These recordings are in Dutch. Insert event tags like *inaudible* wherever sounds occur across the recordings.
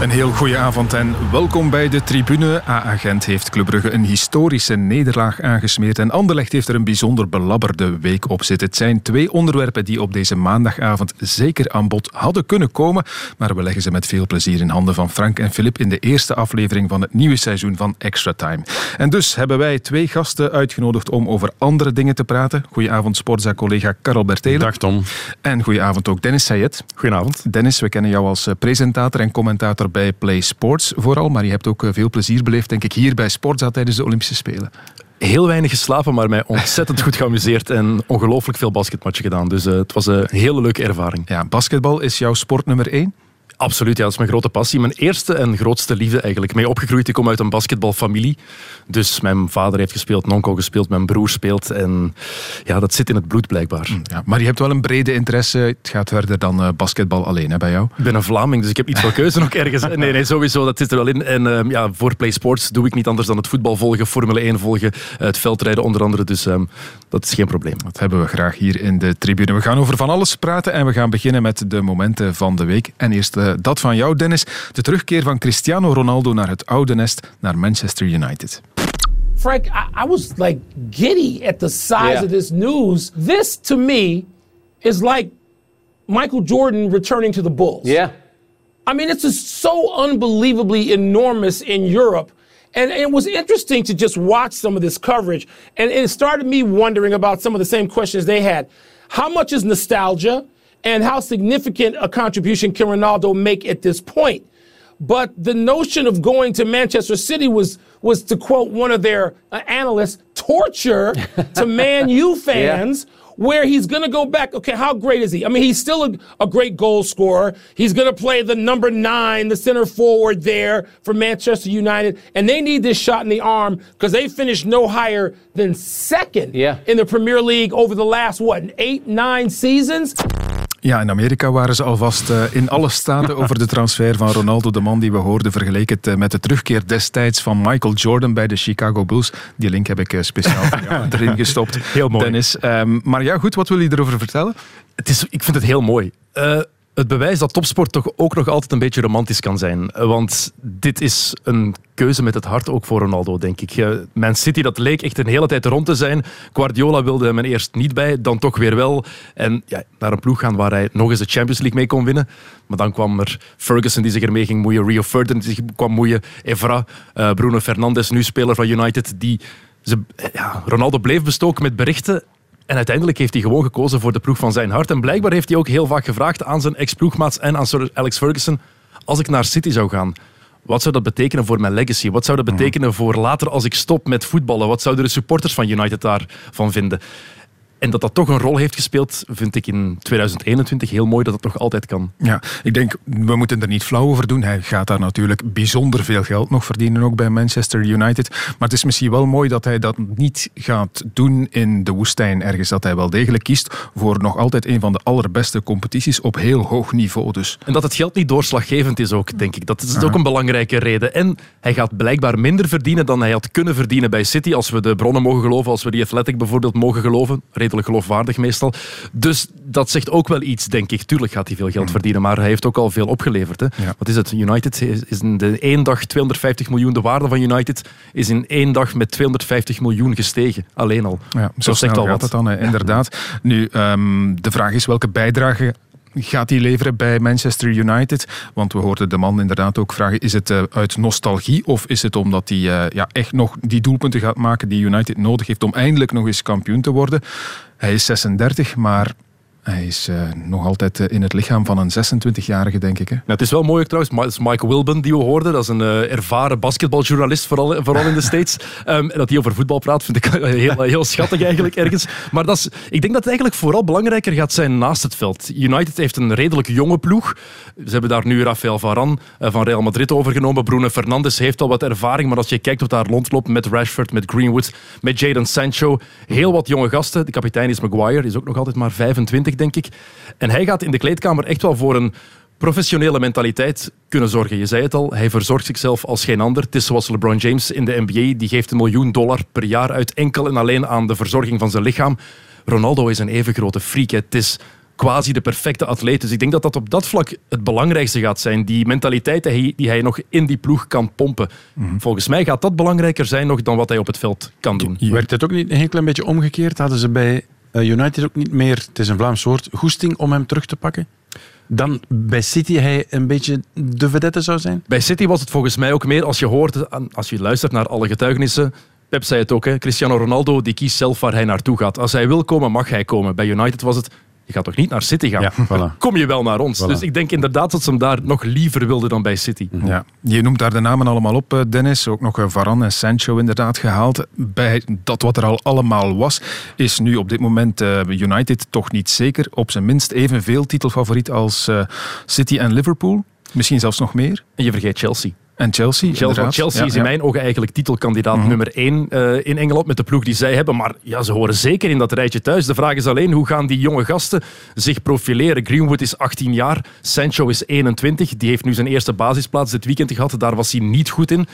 Een heel goede avond en welkom bij de tribune. A-agent heeft Club Brugge een historische nederlaag aangesmeerd en Anderlecht heeft er een bijzonder belabberde week op zitten. Het zijn twee onderwerpen die op deze maandagavond zeker aan bod hadden kunnen komen, maar we leggen ze met veel plezier in handen van Frank en Filip in de eerste aflevering van het nieuwe seizoen van Extra Time. En dus hebben wij twee gasten uitgenodigd om over andere dingen te praten. Goedenavond Sportza-collega Karel Bertelen. Dag Tom. En goedenavond ook Dennis Sayed. Goedenavond. Dennis, we kennen jou als eh, presentator en commentator bij Play Sports vooral, maar je hebt ook eh, veel plezier beleefd, denk ik, hier bij Sportza tijdens de Olympische Spelen. Heel weinig geslapen, maar mij ontzettend goed geamuseerd en ongelooflijk veel basketmatchen gedaan. Dus uh, het was een hele leuke ervaring. Ja, basketbal is jouw sport nummer één? Absoluut, ja, dat is mijn grote passie. Mijn eerste en grootste liefde eigenlijk. Mee opgegroeid, ik kom uit een basketbalfamilie. Dus mijn vader heeft gespeeld, onkel gespeeld, mijn broer speelt. En ja, dat zit in het bloed blijkbaar. Ja, maar je hebt wel een brede interesse. Het gaat verder dan uh, basketbal alleen hè, bij jou. Ik ben een Vlaming, dus ik heb niet veel keuze nog ergens. *laughs* Nee, nee, sowieso, dat zit er wel in. En uh, ja, voor Play Sports doe ik niet anders dan het voetbal volgen, Formule 1 volgen, het veldrijden onder andere. Dus um, dat is geen probleem. Dat hebben we graag hier in de tribune. We gaan over van alles praten en we gaan beginnen met de momenten van de week. En eerst uh, dat van jou, Dennis. De terugkeer van Cristiano Ronaldo naar het oude nest, naar Manchester United. Frank, I, I was like giddy at the size yeah. of this news. This, to me, is like Michael Jordan returning to the Bulls. Yeah. I mean, it's just so unbelievably enormous in Europe. And it was interesting to just watch some of this coverage. And it started me wondering about some of the same questions they had. How much is nostalgia? And how significant a contribution can Ronaldo make at this point? But the notion of going to Manchester City was, was to quote one of their uh, analysts, torture to *laughs* Man U fans. Yeah where he's going to go back. Okay, how great is he? I mean, he's still a, a great goal scorer. He's going to play the number nine, the center forward there for Manchester United. And they need this shot in the arm because they finished no higher than second yeah. in the Premier League over the last, what, eight, nine seasons? Ja, in Amerika waren ze alvast uh, in alle staten over de transfer van Ronaldo, de man die we hoorden, vergeleken het met de terugkeer destijds van Michael Jordan bij de Chicago Bulls. Die link heb ik uh, speciaal *laughs* erin gestopt. Heel mooi. Dennis. Um, maar ja, goed, wat wil je erover vertellen? Het is, ik vind het heel mooi het bewijs dat topsport toch ook nog altijd een beetje romantisch kan zijn. Want dit is een keuze met het hart ook voor Ronaldo, denk ik. Man City, dat leek echt een hele tijd rond te zijn. Guardiola wilde hem er eerst niet bij, dan toch weer wel. En ja, naar een ploeg gaan waar hij nog eens de Champions League mee kon winnen. Maar dan kwam er Ferguson die zich ermee ging moeien, Rio Ferdinand die zich kwam moeien, Evra, uh, Bruno Fernandes, nu speler van United, die... Ze, ja, Ronaldo bleef bestoken met berichten en uiteindelijk heeft hij gewoon gekozen voor de ploeg van zijn hart. En blijkbaar heeft hij ook heel vaak gevraagd aan zijn ex-ploegmaats en aan Sir Alex Ferguson: als ik naar City zou gaan, wat zou dat betekenen voor mijn legacy? Wat zou dat betekenen voor later als ik stop met voetballen? Wat zouden de supporters van United daarvan vinden? En dat dat toch een rol heeft gespeeld, vind ik in 2021 heel mooi dat het nog altijd kan. Ja, ik denk, we moeten er niet flauw over doen. Hij gaat daar natuurlijk bijzonder veel geld nog verdienen, ook bij Manchester United. Maar het is misschien wel mooi dat hij dat niet gaat doen in de woestijn ergens. Dat hij wel degelijk kiest voor nog altijd een van de allerbeste competities op heel hoog niveau. Dus. En dat het geld niet doorslaggevend is ook, denk ik. Dat is ook een belangrijke reden. En hij gaat blijkbaar minder verdienen dan hij had kunnen verdienen bij City, als we de bronnen mogen geloven, als we die Athletic bijvoorbeeld mogen geloven redelijk geloofwaardig meestal. Dus dat zegt ook wel iets, denk ik. Tuurlijk gaat hij veel geld verdienen, maar hij heeft ook al veel opgeleverd. Hè. Ja. Wat is het? United is in de één dag 250 miljoen. De waarde van United is in één dag met 250 miljoen gestegen. Alleen al. Ja, zo zegt al wat. het dan, inderdaad. Nu, um, de vraag is welke bijdrage gaat hij leveren bij Manchester United? Want we hoorden de man inderdaad ook vragen, is het uh, uit nostalgie of is het omdat hij uh, ja, echt nog die doelpunten gaat maken die United nodig heeft om eindelijk nog eens kampioen te worden? Hij is 36, maar hij is uh, nog altijd uh, in het lichaam van een 26-jarige, denk ik. Hè? Ja, het is wel mooi trouwens. Het is Mike Wilben die we hoorden. Dat is een uh, ervaren basketbaljournalist, vooral, vooral in de *laughs* States. Um, dat hij over voetbal praat, vind ik heel, heel schattig eigenlijk ergens. Maar dat is, ik denk dat het eigenlijk vooral belangrijker gaat zijn naast het veld. United heeft een redelijk jonge ploeg. Ze hebben daar nu Rafael Varane van Real Madrid overgenomen. Bruno Fernandes heeft al wat ervaring. Maar als je kijkt wat daar rondloopt met Rashford, met Greenwood, met Jadon Sancho. Heel wat jonge gasten. De kapitein is Maguire, is ook nog altijd maar 25 denk ik. En hij gaat in de kleedkamer echt wel voor een professionele mentaliteit kunnen zorgen. Je zei het al, hij verzorgt zichzelf als geen ander. Het is zoals LeBron James in de NBA, die geeft een miljoen dollar per jaar uit enkel en alleen aan de verzorging van zijn lichaam. Ronaldo is een even grote freak. Het is quasi de perfecte atleet. Dus ik denk dat dat op dat vlak het belangrijkste gaat zijn. Die mentaliteit die hij, die hij nog in die ploeg kan pompen. Mhm. Volgens mij gaat dat belangrijker zijn nog dan wat hij op het veld kan doen. Werkt het ook niet een heel klein beetje omgekeerd? Hadden ze bij United ook niet meer, het is een Vlaams woord, goesting om hem terug te pakken? Dan bij City hij een beetje de vedette zou zijn? Bij City was het volgens mij ook meer, als je hoort, als je luistert naar alle getuigenissen, Pep zei het ook, hè, Cristiano Ronaldo die kiest zelf waar hij naartoe gaat. Als hij wil komen, mag hij komen. Bij United was het, je gaat toch niet naar City gaan? Ja, *laughs* voilà. Kom je wel naar ons? Voilà. Dus ik denk inderdaad dat ze hem daar nog liever wilden dan bij City. Ja, je noemt daar de namen allemaal op, eh, Dennis. Ook nog eh, Varane en Sancho inderdaad gehaald. Bij dat wat er al allemaal was, is nu op dit moment eh, United toch niet zeker. Op zijn minst evenveel titelfavoriet als City en Liverpool. Misschien zelfs nog meer. En je vergeet Chelsea. En Chelsea. Chelsea. Chelsea Ja, is in mijn ogen eigenlijk titelkandidaat nummer 1 in Engeland met de ploeg die zij hebben. Maar ja, ze horen zeker in dat rijtje thuis. De vraag is alleen, hoe gaan die jonge gasten zich profileren? Greenwood is 18 jaar, Sancho is 21. Die heeft nu zijn eerste basisplaats dit weekend gehad. Daar was hij niet goed in.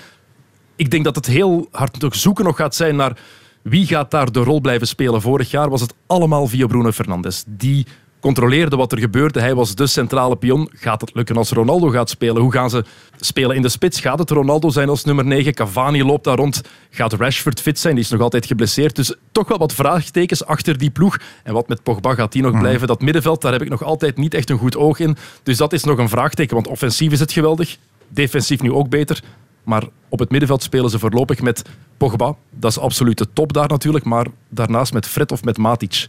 Ik denk dat het heel hard nog zoeken nog gaat zijn naar wie gaat daar de rol blijven spelen. Vorig jaar was het allemaal via Bruno Fernandes. Die controleerde wat er gebeurde. Hij was de centrale pion. Gaat het lukken als Ronaldo gaat spelen? Hoe gaan ze spelen in de spits? Gaat het Ronaldo zijn als nummer 9? Cavani loopt daar rond. Gaat Rashford fit zijn? Die is nog altijd geblesseerd. Dus toch wel wat vraagtekens achter die ploeg. En wat met Pogba gaat die nog blijven? Dat middenveld, daar heb ik nog altijd niet echt een goed oog in. Dus dat is nog een vraagteken. Want offensief is het geweldig. Defensief nu ook beter. Maar op het middenveld spelen ze voorlopig met Pogba. Dat is absoluut de top daar natuurlijk. Maar daarnaast met Fred of met Matic.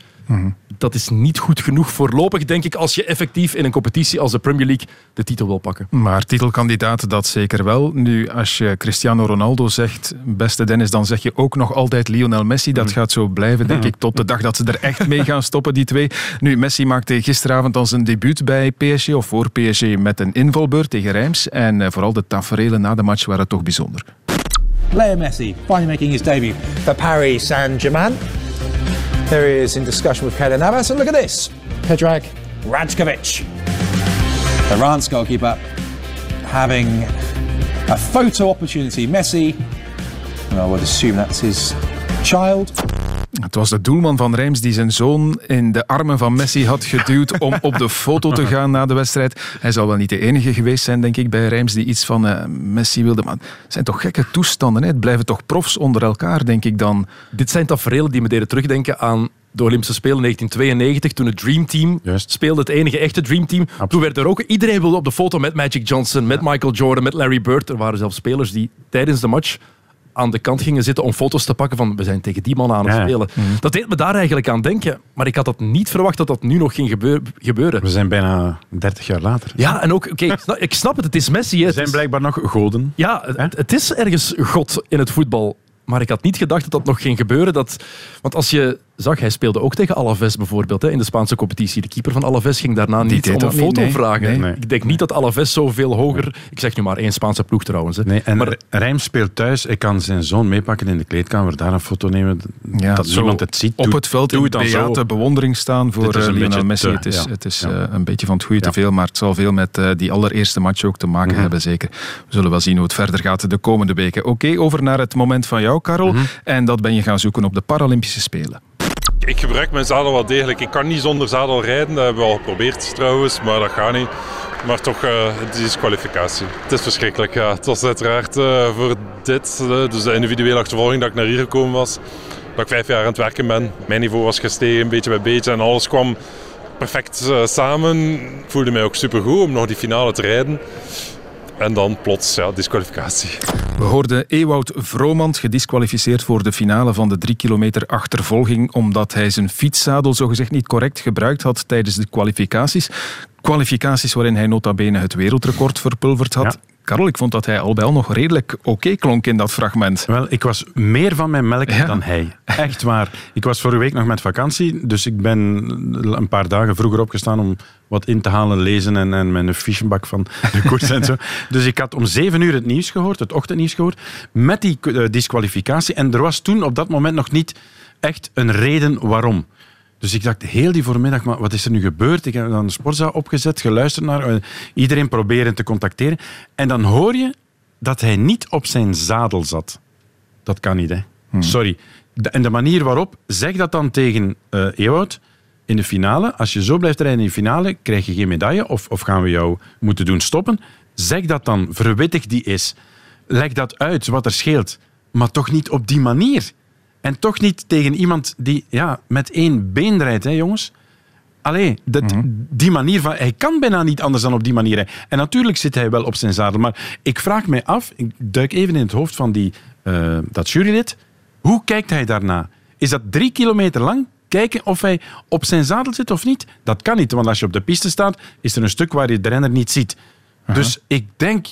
Dat is niet goed genoeg voorlopig, denk ik, als je effectief in een competitie als de Premier League de titel wil pakken. Maar titelkandidaat, dat zeker wel. Nu, als je Cristiano Ronaldo zegt, beste Dennis, dan zeg je ook nog altijd Lionel Messi. Dat gaat zo blijven, denk ik, tot de dag dat ze er echt mee gaan stoppen, die twee. Nu, Messi maakte gisteravond al zijn debuut bij PSG, of voor PSG, met een invalbeurt tegen Reims. En eh, vooral de taferelen na de match waren toch bijzonder. Leo Messi finally making his debut for Paris Saint-Germain. There he is in discussion with Keylor Navas, and look at this, Predrag Rajkovic, Iran's goalkeeper, having a photo opportunity. Messi, I would assume that's his child. Het was de doelman van Reims die zijn zoon in de armen van Messi had geduwd om op de foto te gaan na de wedstrijd. Hij zal wel niet de enige geweest zijn, denk ik, bij Reims die iets van eh, Messi wilde. Maar het zijn toch gekke toestanden. Hè? Het blijven toch profs onder elkaar, denk ik dan. Dit zijn tafereelen die me deden terugdenken aan de Olympische Spelen 1992, toen het Dream Team Juist. speelde, het enige echte Dream Team. Toen werd er ook, iedereen wilde op de foto met Magic Johnson, met Michael Jordan, met Larry Bird. Er waren zelfs spelers die tijdens de match aan de kant gingen zitten om foto's te pakken van we zijn tegen die man aan het Ja. spelen. Dat deed me daar eigenlijk aan denken, maar ik had dat niet verwacht dat dat nu nog ging gebeur- gebeuren. We zijn bijna 30 jaar later. Ja, en ook, oké, ik, snap, ik snap het, het is Messi. hè. Zijn blijkbaar nog goden. ja, het, het is ergens God in het voetbal. Maar ik had niet gedacht dat dat nog ging gebeuren. Dat, want als je zag, hij speelde ook tegen Alaves bijvoorbeeld hè, in de Spaanse competitie. De keeper van Alaves ging daarna niet om een foto nee. vragen. Nee. Nee. Ik denk niet dat Alaves zoveel hoger... Ik zeg nu maar één Spaanse ploeg trouwens. Hè. Nee, en maar Rijm speelt thuis. Ik kan zijn zoon meepakken in de kleedkamer, daar een foto nemen. Ja, dat zo niemand het ziet. Op het veld doe in het dan zo. beate bewondering staan voor eh, Lionel Messi. te- het is, ja. het is Ja. eh, een beetje van het goede te veel, maar het zal veel met eh, die allereerste match ook te maken Mhm. hebben, zeker. We zullen wel zien hoe het verder gaat de komende weken. Oké, over naar het moment van jou, Karel. Mhm. En dat ben je gaan zoeken op de Paralympische Spelen. Ik gebruik mijn zadel wel degelijk. Ik kan niet zonder zadel rijden. Dat hebben we al geprobeerd trouwens, maar dat gaat niet. Maar toch, eh, het is kwalificatie. Het is verschrikkelijk. Het was uiteraard eh, voor dit, eh, dus de individuele achtervolging, dat ik naar hier gekomen was. Dat ik vijf jaar aan het werken ben. Mijn niveau was gestegen, beetje bij beetje. En alles kwam perfect samen. Ik voelde mij ook supergoed om nog die finale te rijden. En dan plots, ja, disqualificatie. We hoorden Ewout Vromand gedisqualificeerd voor de finale van de drie kilometer achtervolging omdat hij zijn fietszadel zogezegd niet correct gebruikt had tijdens de kwalificaties. Kwalificaties waarin hij nota bene het wereldrecord verpulverd had. Ja. Karel, ik vond dat hij al bij al nog redelijk oké klonk in dat fragment. Wel, ik was meer van mijn melk Ja. dan hij. Echt waar. Ik was vorige week nog met vakantie, dus ik ben een paar dagen vroeger opgestaan om wat in te halen, lezen en, en mijn fichebak van de koers en zo. *laughs* Dus ik had om zeven uur het nieuws gehoord, het ochtendnieuws gehoord, met die eh, disqualificatie. En er was toen op dat moment nog niet echt een reden waarom. Dus ik dacht heel die voormiddag, maar wat is er nu gebeurd? Ik heb dan de sportzaal opgezet, geluisterd naar eh, iedereen proberen te contacteren. En dan hoor je dat hij niet op zijn zadel zat. Dat kan niet, hè. Sorry. de- en de manier waarop, zeg dat dan tegen eh Ewout in de finale. Als je zo blijft rijden in de finale, krijg je geen medaille of, of gaan we jou moeten doen stoppen. Zeg dat dan, verwittig die is. Leg dat uit, wat er scheelt. Maar toch niet op die manier. En toch niet tegen iemand die ja, met één been rijdt, hè, jongens. Allee, dat, die manier van... Hij kan bijna niet anders dan op die manier rijden. En natuurlijk zit hij wel op zijn zadel. Maar ik vraag mij af, ik duik even in het hoofd van die, eh, dat jurylid. Hoe kijkt hij daarna? Is dat drie kilometer lang? Kijken of hij op zijn zadel zit of niet? Dat kan niet, want als je op de piste staat, is er een stuk waar je de renner niet ziet. Dus ik denk,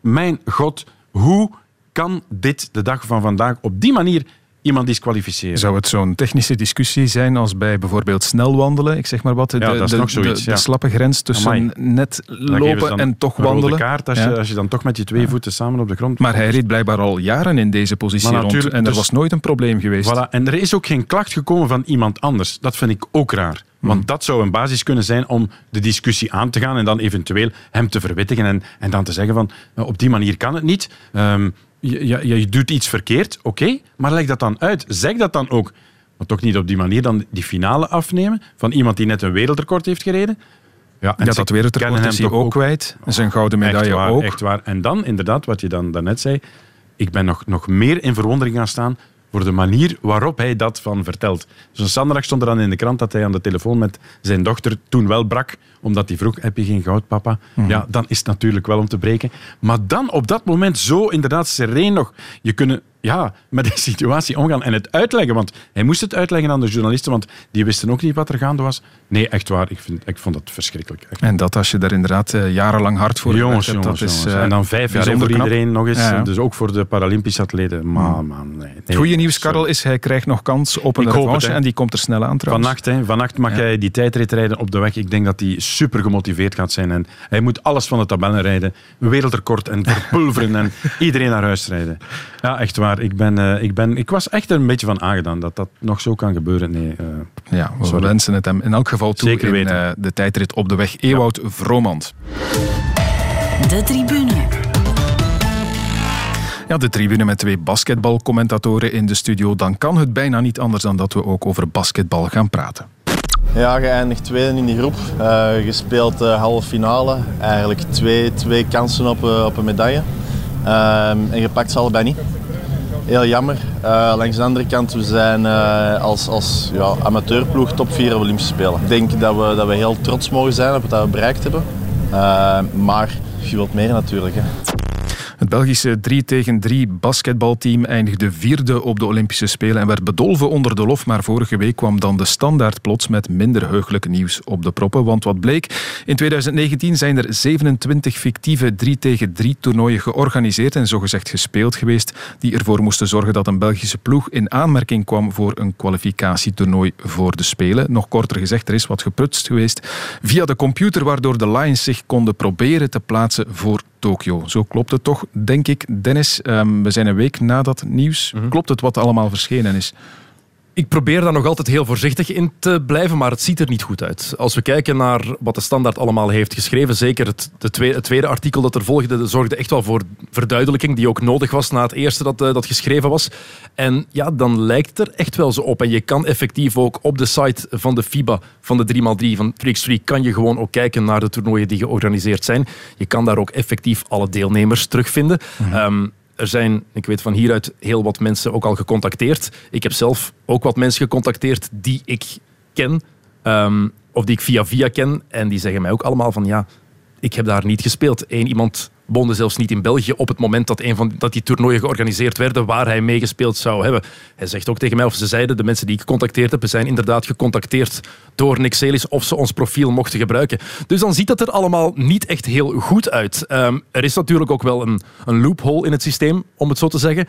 mijn god, hoe kan dit de dag van vandaag op die manier iemand disqualificeren? Zou het zo'n technische discussie zijn als bij bijvoorbeeld snelwandelen? Ik zeg maar wat. De, Ja, dat is de, nog zoiets, de, slappe grens tussen Amai. net lopen en toch een rode wandelen. kaart als, Ja. je, als je dan toch met je twee voeten samen op de grond... Maar hij reed blijkbaar al jaren in deze positie Maar rond. En er dus- was nooit een probleem geweest. Voilà. En er is ook geen klacht gekomen van iemand anders. Dat vind ik ook raar. Want dat zou een basis kunnen zijn om de discussie aan te gaan en dan eventueel hem te verwittigen en, en dan te zeggen van eh, op die manier kan het niet. Ehm, je, je, je doet iets verkeerd, oké, maar leg dat dan uit. Zeg dat dan ook. Maar toch niet op die manier dan die finale afnemen van iemand die net een wereldrecord heeft gereden. Ja, en Ja, ze dat wereldrecord is hij toch ook kwijt. Zijn gouden medaille echt waar, ook. Echt waar. En dan inderdaad, wat je dan daarnet zei, ik ben nog, nog meer in verwondering gaan staan voor de manier waarop hij dat van vertelt. Dus zondag stond er dan in de krant dat hij aan de telefoon met zijn dochter toen wel brak, omdat hij vroeg, heb je geen goud, papa? Mhm. Ja, dan is het natuurlijk wel om te breken. Maar dan op dat moment zo inderdaad sereen nog je kunnen ja, met die situatie omgaan en het uitleggen. Want hij moest het uitleggen aan de journalisten, want die wisten ook niet wat er gaande was. Nee, echt waar. Ik, vind, ik vond dat verschrikkelijk. Echt. En dat als je daar inderdaad eh, jarenlang hard voor Jongens, hebt, jongens, dat is jongens. eh, en dan vijf jaar voor knap. iedereen nog eens. Ja. Dus ook voor de Paralympische atleten. Maar man, nee. nee. Goeie nieuws. Karel, is hij krijgt nog kans op een revanche en die komt er snel aan trouwens. Vannacht, hè, vannacht mag Ja. hij die tijdrit rijden op de weg. Ik denk dat hij super gemotiveerd gaat zijn. En hij moet alles van de tabellen rijden. Een wereldrecord en *laughs* verpulveren en iedereen naar huis rijden. Ja, echt waar. Ik, ben, eh, ik, ben, ik was echt er een beetje van aangedaan dat dat nog zo kan gebeuren. Nee, eh, Ja, we Sorry. wensen het hem in elk geval toe Zeker in weten. eh, de tijdrit op de weg. Ewout Vromand. De tribune. Ja, de tribune met twee basketbalcommentatoren in de studio. Dan kan het bijna niet anders dan dat we ook over basketbal gaan praten. Ja, geëindigd tweede in die groep. Eh, gespeeld eh halve finale. Eigenlijk twee, twee kansen op, op een medaille. Ehm, en gepakt ze allebei niet. Heel jammer. Eh, langs de andere kant, we zijn eh, als, als ja, amateurploeg top 4 Olympische Spelen. Ik denk dat we, dat we heel trots mogen zijn op wat we bereikt hebben. Eh, maar je wilt meer natuurlijk. Hè. Het Belgische 3 tegen 3 basketbalteam eindigde vierde op de Olympische Spelen en werd bedolven onder de lof. Maar vorige week kwam dan de standaard plots met minder heugelijk nieuws op de proppen. Want wat bleek, in 2019 zijn er 27 fictieve 3 tegen 3 toernooien georganiseerd en zogezegd gespeeld geweest, die ervoor moesten zorgen dat een Belgische ploeg in aanmerking kwam voor een kwalificatietoernooi voor de Spelen. Nog korter gezegd, er is wat geprutst geweest via de computer, waardoor de Lions zich konden proberen te plaatsen voor Tokio. Zo klopt het toch, denk ik. Dennis, ehm, we zijn een week na dat nieuws. Klopt het wat allemaal verschenen is? Ik probeer daar nog altijd heel voorzichtig in te blijven, maar het ziet er niet goed uit. Als we kijken naar wat de standaard allemaal heeft geschreven, zeker het, de tweede, het tweede artikel dat er volgde, zorgde echt wel voor verduidelijking, die ook nodig was na het eerste dat, eh, dat geschreven was. En ja, dan lijkt het er echt wel zo op. En je kan effectief ook op de site van de FIBA, van de 3x3, van 3x3, kan je gewoon ook kijken naar de toernooien die georganiseerd zijn. Je kan daar ook effectief alle deelnemers terugvinden. Ehm, er zijn, ik weet van hieruit, heel wat mensen ook al gecontacteerd. Ik heb zelf ook wat mensen gecontacteerd die ik ken, ehm, of die ik via via ken. En die zeggen mij ook allemaal van ja, ik heb daar niet gespeeld. Eén iemand woonde zelfs niet in België op het moment dat, een van, dat die toernooien georganiseerd werden waar hij meegespeeld zou hebben. Hij zegt ook tegen mij, of ze zeiden, de mensen die ik gecontacteerd heb, zijn inderdaad gecontacteerd door Nick Celis of ze ons profiel mochten gebruiken. Dus dan ziet het er allemaal niet echt heel goed uit. Ehm, er is natuurlijk ook wel een, een loophole in het systeem, om het zo te zeggen.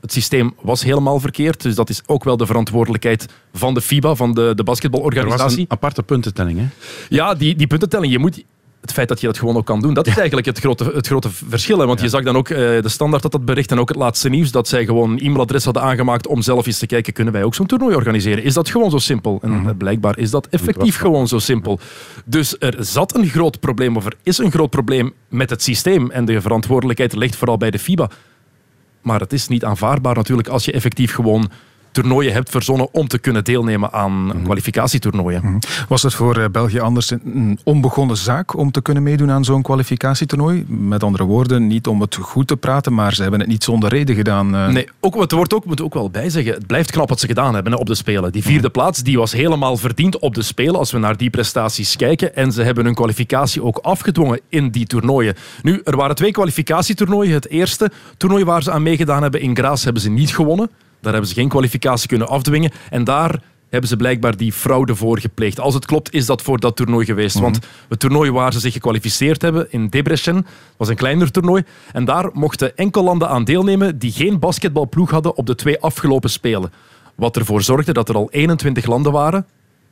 Het systeem was helemaal verkeerd, dus dat is ook wel de verantwoordelijkheid van de FIBA, van de, de er was basketbalorganisatie. een aparte puntentelling. Hè? Ja, die, die puntentelling. Je moet, het feit dat je dat gewoon ook kan doen, dat is eigenlijk het grote, het grote verschil. Hè? Want je zag dan ook eh, de standaard dat dat bericht en ook het laatste nieuws, dat zij gewoon een e-mailadres hadden aangemaakt om zelf eens te kijken, kunnen wij ook zo'n toernooi organiseren? Is dat gewoon zo simpel? En eh, blijkbaar is dat effectief gewoon zo simpel. Dus er zat een groot probleem, of er is een groot probleem met het systeem en de verantwoordelijkheid ligt vooral bij de FIBA. Maar het is niet aanvaardbaar natuurlijk als je effectief gewoon toernooien hebt verzonnen om te kunnen deelnemen aan Mhm. kwalificatietoernooien. Was het voor eh, België anders een- onbegonnen zaak om te kunnen meedoen aan zo'n kwalificatietoernooi? Met andere woorden, niet om het goed te praten, maar ze hebben het niet zonder reden gedaan. eh. Nee, ook, het wordt ook, moet ook wel bijzeggen, het blijft knap wat ze gedaan hebben hè, op de Spelen. Die vierde plaats die was helemaal verdiend op de Spelen als we naar die prestaties kijken. En ze hebben hun kwalificatie ook afgedwongen in die toernooien. Nu, er waren twee kwalificatietoernooien. Het eerste toernooi waar ze aan meegedaan hebben in Graas hebben ze niet gewonnen. Daar hebben ze geen kwalificatie kunnen afdwingen. En daar hebben ze blijkbaar die fraude voor gepleegd. Als het klopt, is dat voor dat toernooi geweest. Want het toernooi waar ze zich gekwalificeerd hebben in Debrecen was een kleiner toernooi. En daar mochten enkel landen aan deelnemen die geen basketbalploeg hadden op de twee afgelopen Spelen. Wat ervoor zorgde dat er al 21 landen waren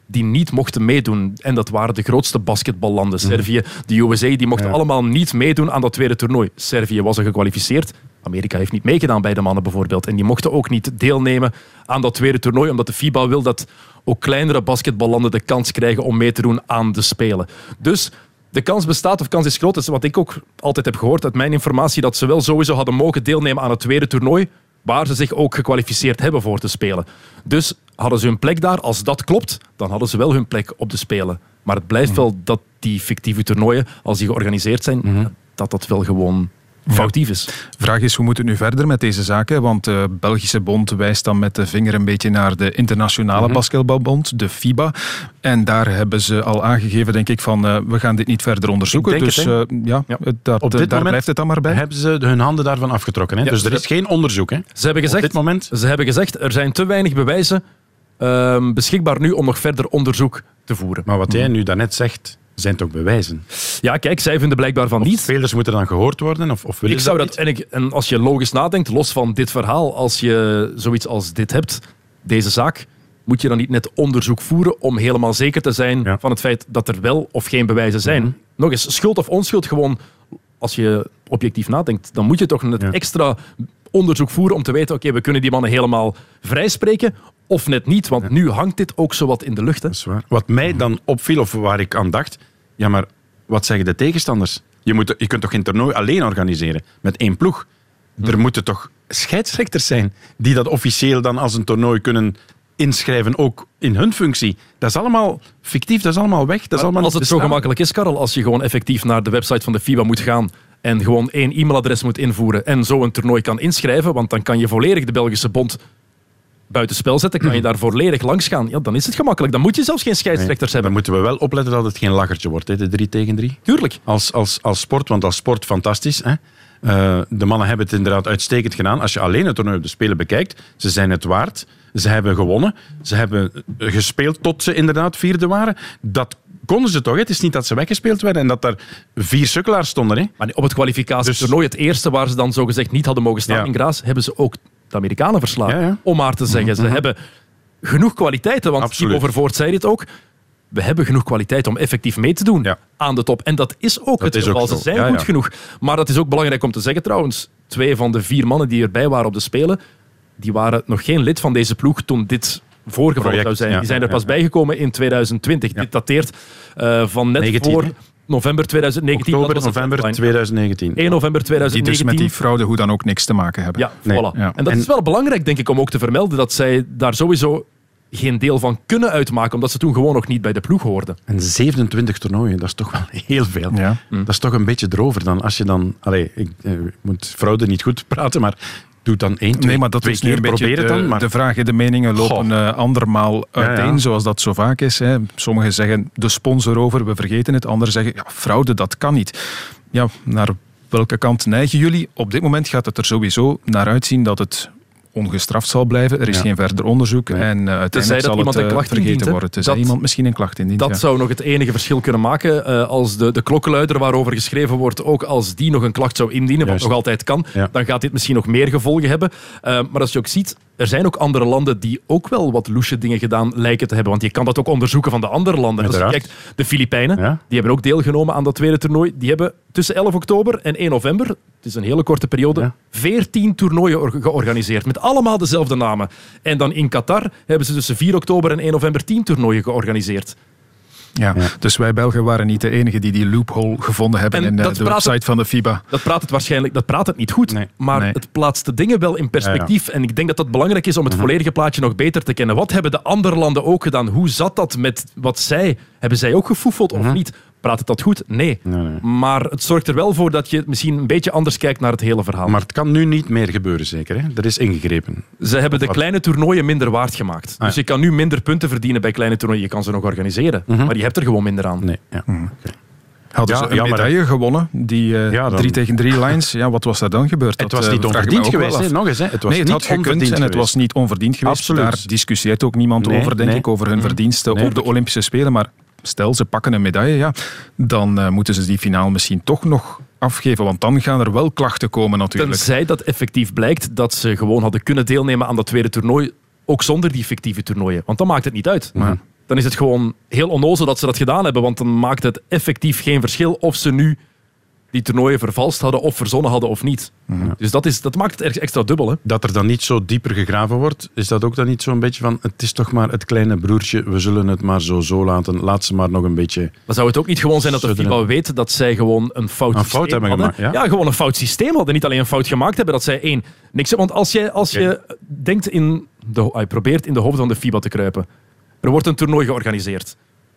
die niet mochten meedoen. En dat waren de grootste basketballanden. Servië, de USA, die mochten allemaal niet meedoen aan dat tweede toernooi. Servië was er gekwalificeerd. Amerika heeft niet meegedaan bij de mannen bijvoorbeeld. En die mochten ook niet deelnemen aan dat tweede toernooi, omdat de FIBA wil dat ook kleinere basketballanden de kans krijgen om mee te doen aan de Spelen. Dus de kans bestaat, of kans is groot. Dat is wat ik ook altijd heb gehoord uit mijn informatie, dat ze wel sowieso hadden mogen deelnemen aan het tweede toernooi, waar ze zich ook gekwalificeerd hebben voor te spelen. Dus hadden ze hun plek daar, als dat klopt, dan hadden ze wel hun plek op de Spelen. Maar het blijft wel dat die fictieve toernooien, als die georganiseerd zijn, dat dat wel gewoon foutief is. Vraag is, hoe moet het nu verder met deze zaken? Want de Belgische bond wijst dan met de vinger een beetje naar de internationale Mhm. basketbalbond, de FIBA. En daar hebben ze al aangegeven, denk ik, van eh, we gaan dit niet verder onderzoeken. Dus het, eh, ja, dat, Op eh, dit daar moment blijft het dan maar bij. Hebben ze hun handen daarvan afgetrokken. Hè? Ja, dus er is geen onderzoek. Hè? Ze hebben Op gezegd, dit moment. Ze hebben gezegd, er zijn te weinig bewijzen ehm, beschikbaar nu om nog verder onderzoek te voeren. Maar wat jij nu daarnet zegt, zijn toch bewijzen? Ja, kijk, zij vinden blijkbaar van Of niet. spelers moeten dan gehoord worden? Of, of willen Ik zou dat dat, en, ik, en als je logisch nadenkt, los van dit verhaal, als je zoiets als dit hebt, deze zaak, moet je dan niet net onderzoek voeren om helemaal zeker te zijn Ja. van het feit dat er wel of geen bewijzen zijn. Mhm. Nog eens, schuld of onschuld, gewoon als je objectief nadenkt, dan moet je toch net Ja. extra onderzoek voeren om te weten, oké, we kunnen die mannen helemaal vrijspreken of net niet, want nu hangt dit ook zo wat in de lucht. Hè. Dat is waar. Wat mij dan opviel, of waar ik aan dacht, ja, maar wat zeggen de tegenstanders? Je, moet, je kunt toch geen toernooi alleen organiseren met één ploeg? Er moeten toch scheidsrechters zijn die dat officieel dan als een toernooi kunnen inschrijven, ook in hun functie. Dat is allemaal fictief, dat is allemaal weg. Dat is allemaal Als het zo gemakkelijk is, Karel, als je gewoon effectief naar de website van de FIBA moet gaan en gewoon één e-mailadres moet invoeren en zo een toernooi kan inschrijven, want dan kan je volledig de Belgische bond buitenspel zetten, kan je daar volledig langs gaan. Ja, dan is het gemakkelijk. Dan moet je zelfs geen scheidsrechters Dan hebben. moeten we wel opletten dat het geen lachertje wordt, hè, de 3 tegen 3. Tuurlijk. Als, als, als sport, want als sport fantastisch. Hè? Eh, de mannen hebben het inderdaad uitstekend gedaan. Als je alleen het toernooi op de Spelen bekijkt, ze zijn het waard. Ze hebben gewonnen. Ze hebben eh, gespeeld tot ze inderdaad vierde waren. Dat konden ze toch? hè? Het is niet dat ze weggespeeld werden en dat daar vier sukkelaars stonden. Hè? Maar op het kwalificatietoernooi, het eerste waar ze dan zogezegd niet hadden mogen staan Ja. in Graas, hebben ze ook de Amerikanen. Ja, ja. Om maar te zeggen, ze hebben genoeg kwaliteiten, want Absoluut. Timo Vervoort zei dit ook. We hebben genoeg kwaliteit om effectief mee te doen Ja. aan de top. En dat is ook Dat het is geval. Ze zijn goed genoeg. Maar dat is ook belangrijk om te zeggen trouwens. Twee van de vier mannen die erbij waren op de Spelen, die waren nog geen lid van deze ploeg toen dit voorgevallen zou zijn. Die zijn er pas bijgekomen in 2020. Dit dateert eh, van net 19, voor hè? November 2019. Oktober, Dat was het november deadline. 2019. 1 november Die dus 2019. met die fraude hoe dan ook niks te maken hebben. Ja, Nee. voilà. Ja. En dat En- is wel belangrijk, denk ik, om ook te vermelden dat zij daar sowieso geen deel van kunnen uitmaken, omdat ze toen gewoon nog niet bij de ploeg hoorden. En 27 toernooien, dat is toch wel *laughs* heel veel. Ja. Dat is toch een beetje erover dan. Als je dan... Allee, ik, eh, ik moet fraude niet goed praten, maar doe dan één, twee, Nee, maar dat is nu een beetje de, dan. Maar de vragen, de meningen lopen eh, andermaal uiteen, ja. zoals dat zo vaak is. Hè. Sommigen zeggen de sponsor over, we vergeten het. Anderen zeggen ja, fraude, dat kan niet. Ja, naar welke kant neigen jullie? Op dit moment gaat het er sowieso naar uitzien dat het ongestraft zal blijven. Er is Ja. geen verder onderzoek en uh, Tenzij uiteindelijk dat zal iemand het een eh, klacht vergeten indient, worden. Tenzij Dat- iemand misschien een klacht indient. Dat ja. zou nog het enige verschil kunnen maken eh, als de, de klokkenluider waarover geschreven wordt, ook als die nog een klacht zou indienen, wat nog altijd kan, Ja. dan gaat dit misschien nog meer gevolgen hebben. Eh, maar als je ook ziet, er zijn ook andere landen die ook wel wat loesje dingen gedaan lijken te hebben. Want je kan dat ook onderzoeken van de andere landen. Als je kijkt, de Filipijnen, Ja. die hebben ook deelgenomen aan dat tweede toernooi. Die hebben tussen 11 oktober en 1 november, het is een hele korte periode, Ja. 14 toernooien or- georganiseerd. Met allemaal dezelfde namen. En dan in Qatar hebben ze tussen 4 oktober en 1 november 10 toernooien georganiseerd. Ja. Ja. Dus wij Belgen waren niet de enige die die loophole gevonden hebben En in eh, dat de praat- website van de FIBA. Dat praat het waarschijnlijk dat praat het niet goed, Nee. maar Nee. het plaatst de dingen wel in perspectief. En ik denk dat dat belangrijk is om Mhm. het volledige plaatje nog beter te kennen. Wat hebben de andere landen ook gedaan? Hoe zat dat met wat zij? Hebben zij ook gefoefeld of niet? Praat het dat goed? Nee. Mhm. Nee, nee. Maar het zorgt er wel voor dat je misschien een beetje anders kijkt naar het hele verhaal. Maar het kan nu niet meer gebeuren, zeker. Hè? Er is ingegrepen. Ze hebben de kleine toernooien minder waard gemaakt. Ah, Dus je kan nu minder punten verdienen bij kleine toernooien. Je kan ze nog organiseren, maar je hebt er gewoon minder aan. Mhm. Nee, ja. Hadden Ja, ze een jammer, hè. medaille gewonnen, die eh, Ja, dan- drie tegen drie lines. Ja, wat was daar dan gebeurd? Het Dat, was eh, niet onverdiend geweest. Nog eens, hè. het was nee, het niet had gekund onverdiend en het was niet onverdiend geweest. Absoluut. Daar discussieert ook niemand Nee, over, denk nee. ik, over hun verdiensten Nee. op de Olympische Spelen. Maar stel, ze pakken een medaille, ja, dan eh, moeten ze die finale misschien toch nog afgeven. Want dan gaan er wel klachten komen natuurlijk. Tenzij dat effectief blijkt dat ze gewoon hadden kunnen deelnemen aan dat tweede toernooi, ook zonder die fictieve toernooien. Want dan maakt het niet uit. Dan is het gewoon heel onnozel dat ze dat gedaan hebben, want dan maakt het effectief geen verschil of ze nu die toernooien vervalst hadden of verzonnen hadden of niet. Dus dat, is, dat maakt het erg extra dubbel. Hè? Dat er dan niet zo dieper gegraven wordt, is dat ook dan niet zo'n beetje van het is toch maar het kleine broertje, we zullen het maar zo zo laten, laat ze maar nog een beetje... Maar zou het ook niet gewoon zijn dat de. FIBA weet dat zij gewoon een fout, Een systeem fout hebben hadden? gemaakt, ja. gewoon een fout systeem hadden. Niet alleen een fout gemaakt hebben, dat zij één... Niks, want als, jij, als je denkt in de, ah, je probeert in de hoofd van de FIBA te kruipen, er wordt een toernooi georganiseerd.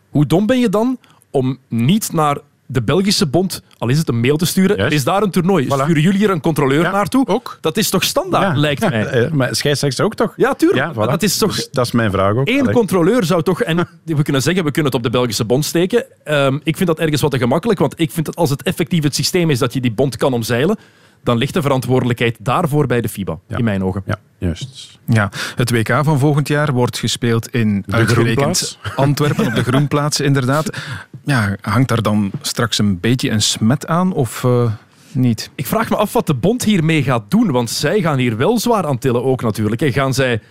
Hoe dom ben je dan om niet naar de Belgische bond, al is het een mail te sturen, Juist. is daar een toernooi. Voilà. Sturen jullie hier een controleur Ja, naartoe? ook. Dat is toch standaard, Ja. lijkt mij. *laughs* Eh, Maar scheidsrechter ook toch? Ja, tuurlijk. voilà. Dat is toch- Dus dat is mijn vraag ook. Eén Allee. controleur zou toch... En *laughs* we kunnen zeggen, we kunnen het op de Belgische bond steken. Ehm, ik vind dat ergens wat te gemakkelijk, want ik vind dat als het effectief het systeem is dat je die bond kan omzeilen, dan ligt de verantwoordelijkheid daarvoor bij de FIBA, Ja. in mijn ogen. Ja, juist. Ja, het WK van volgend jaar wordt gespeeld in De uitgerekend Groenplaats. *laughs* Antwerpen, op de Groenplaats inderdaad. Ja, hangt daar dan straks een beetje een smet aan of eh, niet? Ik vraag me af wat de bond hiermee gaat doen, want zij gaan hier wel zwaar aan tillen ook natuurlijk. hè. Gaan zij,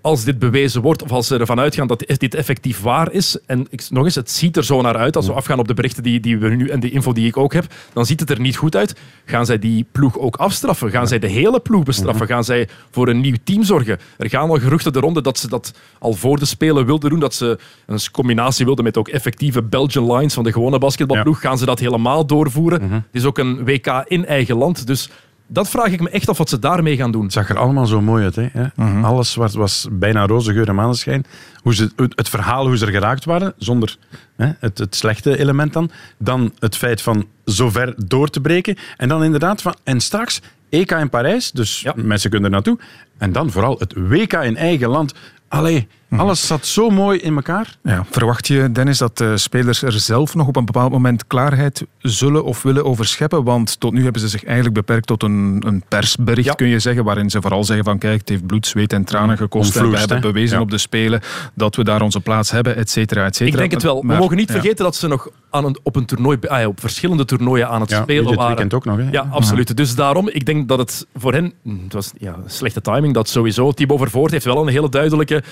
als dit bewezen wordt, of als ze ervan uitgaan dat dit effectief waar is, en ik, nog eens, het ziet er zo naar uit, als we afgaan op de berichten die, die we nu en de info die ik ook heb, dan ziet het er niet goed uit. Gaan zij die ploeg ook afstraffen? Gaan zij de hele ploeg bestraffen? Gaan zij voor een nieuw team zorgen? Er gaan al geruchten de ronde dat ze dat al voor de Spelen wilden doen, dat ze een combinatie wilden met ook effectieve Belgian lines van de gewone basketbalploeg. Gaan ze dat helemaal doorvoeren? Het is ook een WK in eigen land, dus dat vraag ik me echt af wat ze daarmee gaan doen. Het zag er allemaal zo mooi uit. Hè? hè? Alles was, was bijna roze geur en maneschijn. Hoe ze, het het verhaal, hoe ze er geraakt waren, zonder hè, het, het slechte element dan. Dan het feit van zo ver door te breken. En dan inderdaad van... En straks EK in Parijs, dus Ja. mensen kunnen er naartoe. En dan vooral het WK in eigen land. Allee, alles zat zo mooi in elkaar. Ja, verwacht je, Dennis, dat de spelers er zelf nog op een bepaald moment klaarheid zullen of willen over scheppen? Want tot nu hebben ze zich eigenlijk beperkt tot een, een persbericht, Ja. kun je zeggen, waarin ze vooral zeggen van kijk, het heeft bloed, zweet en tranen gekost en we hebben hè? bewezen Ja. op de Spelen dat we daar onze plaats hebben, et cetera, et cetera. Ik denk het wel. Maar- we mogen niet ja. vergeten dat ze nog aan een, op een toernooi, ah ja, op verschillende toernooien aan het Ja, spelen dit waren. weekend ook nog. Hè? Ja, absoluut. Dus daarom, ik denk dat het voor hen, mm, het was ja, slechte timing, dat sowieso. Thibaut Vervoort heeft wel een hele duidelijke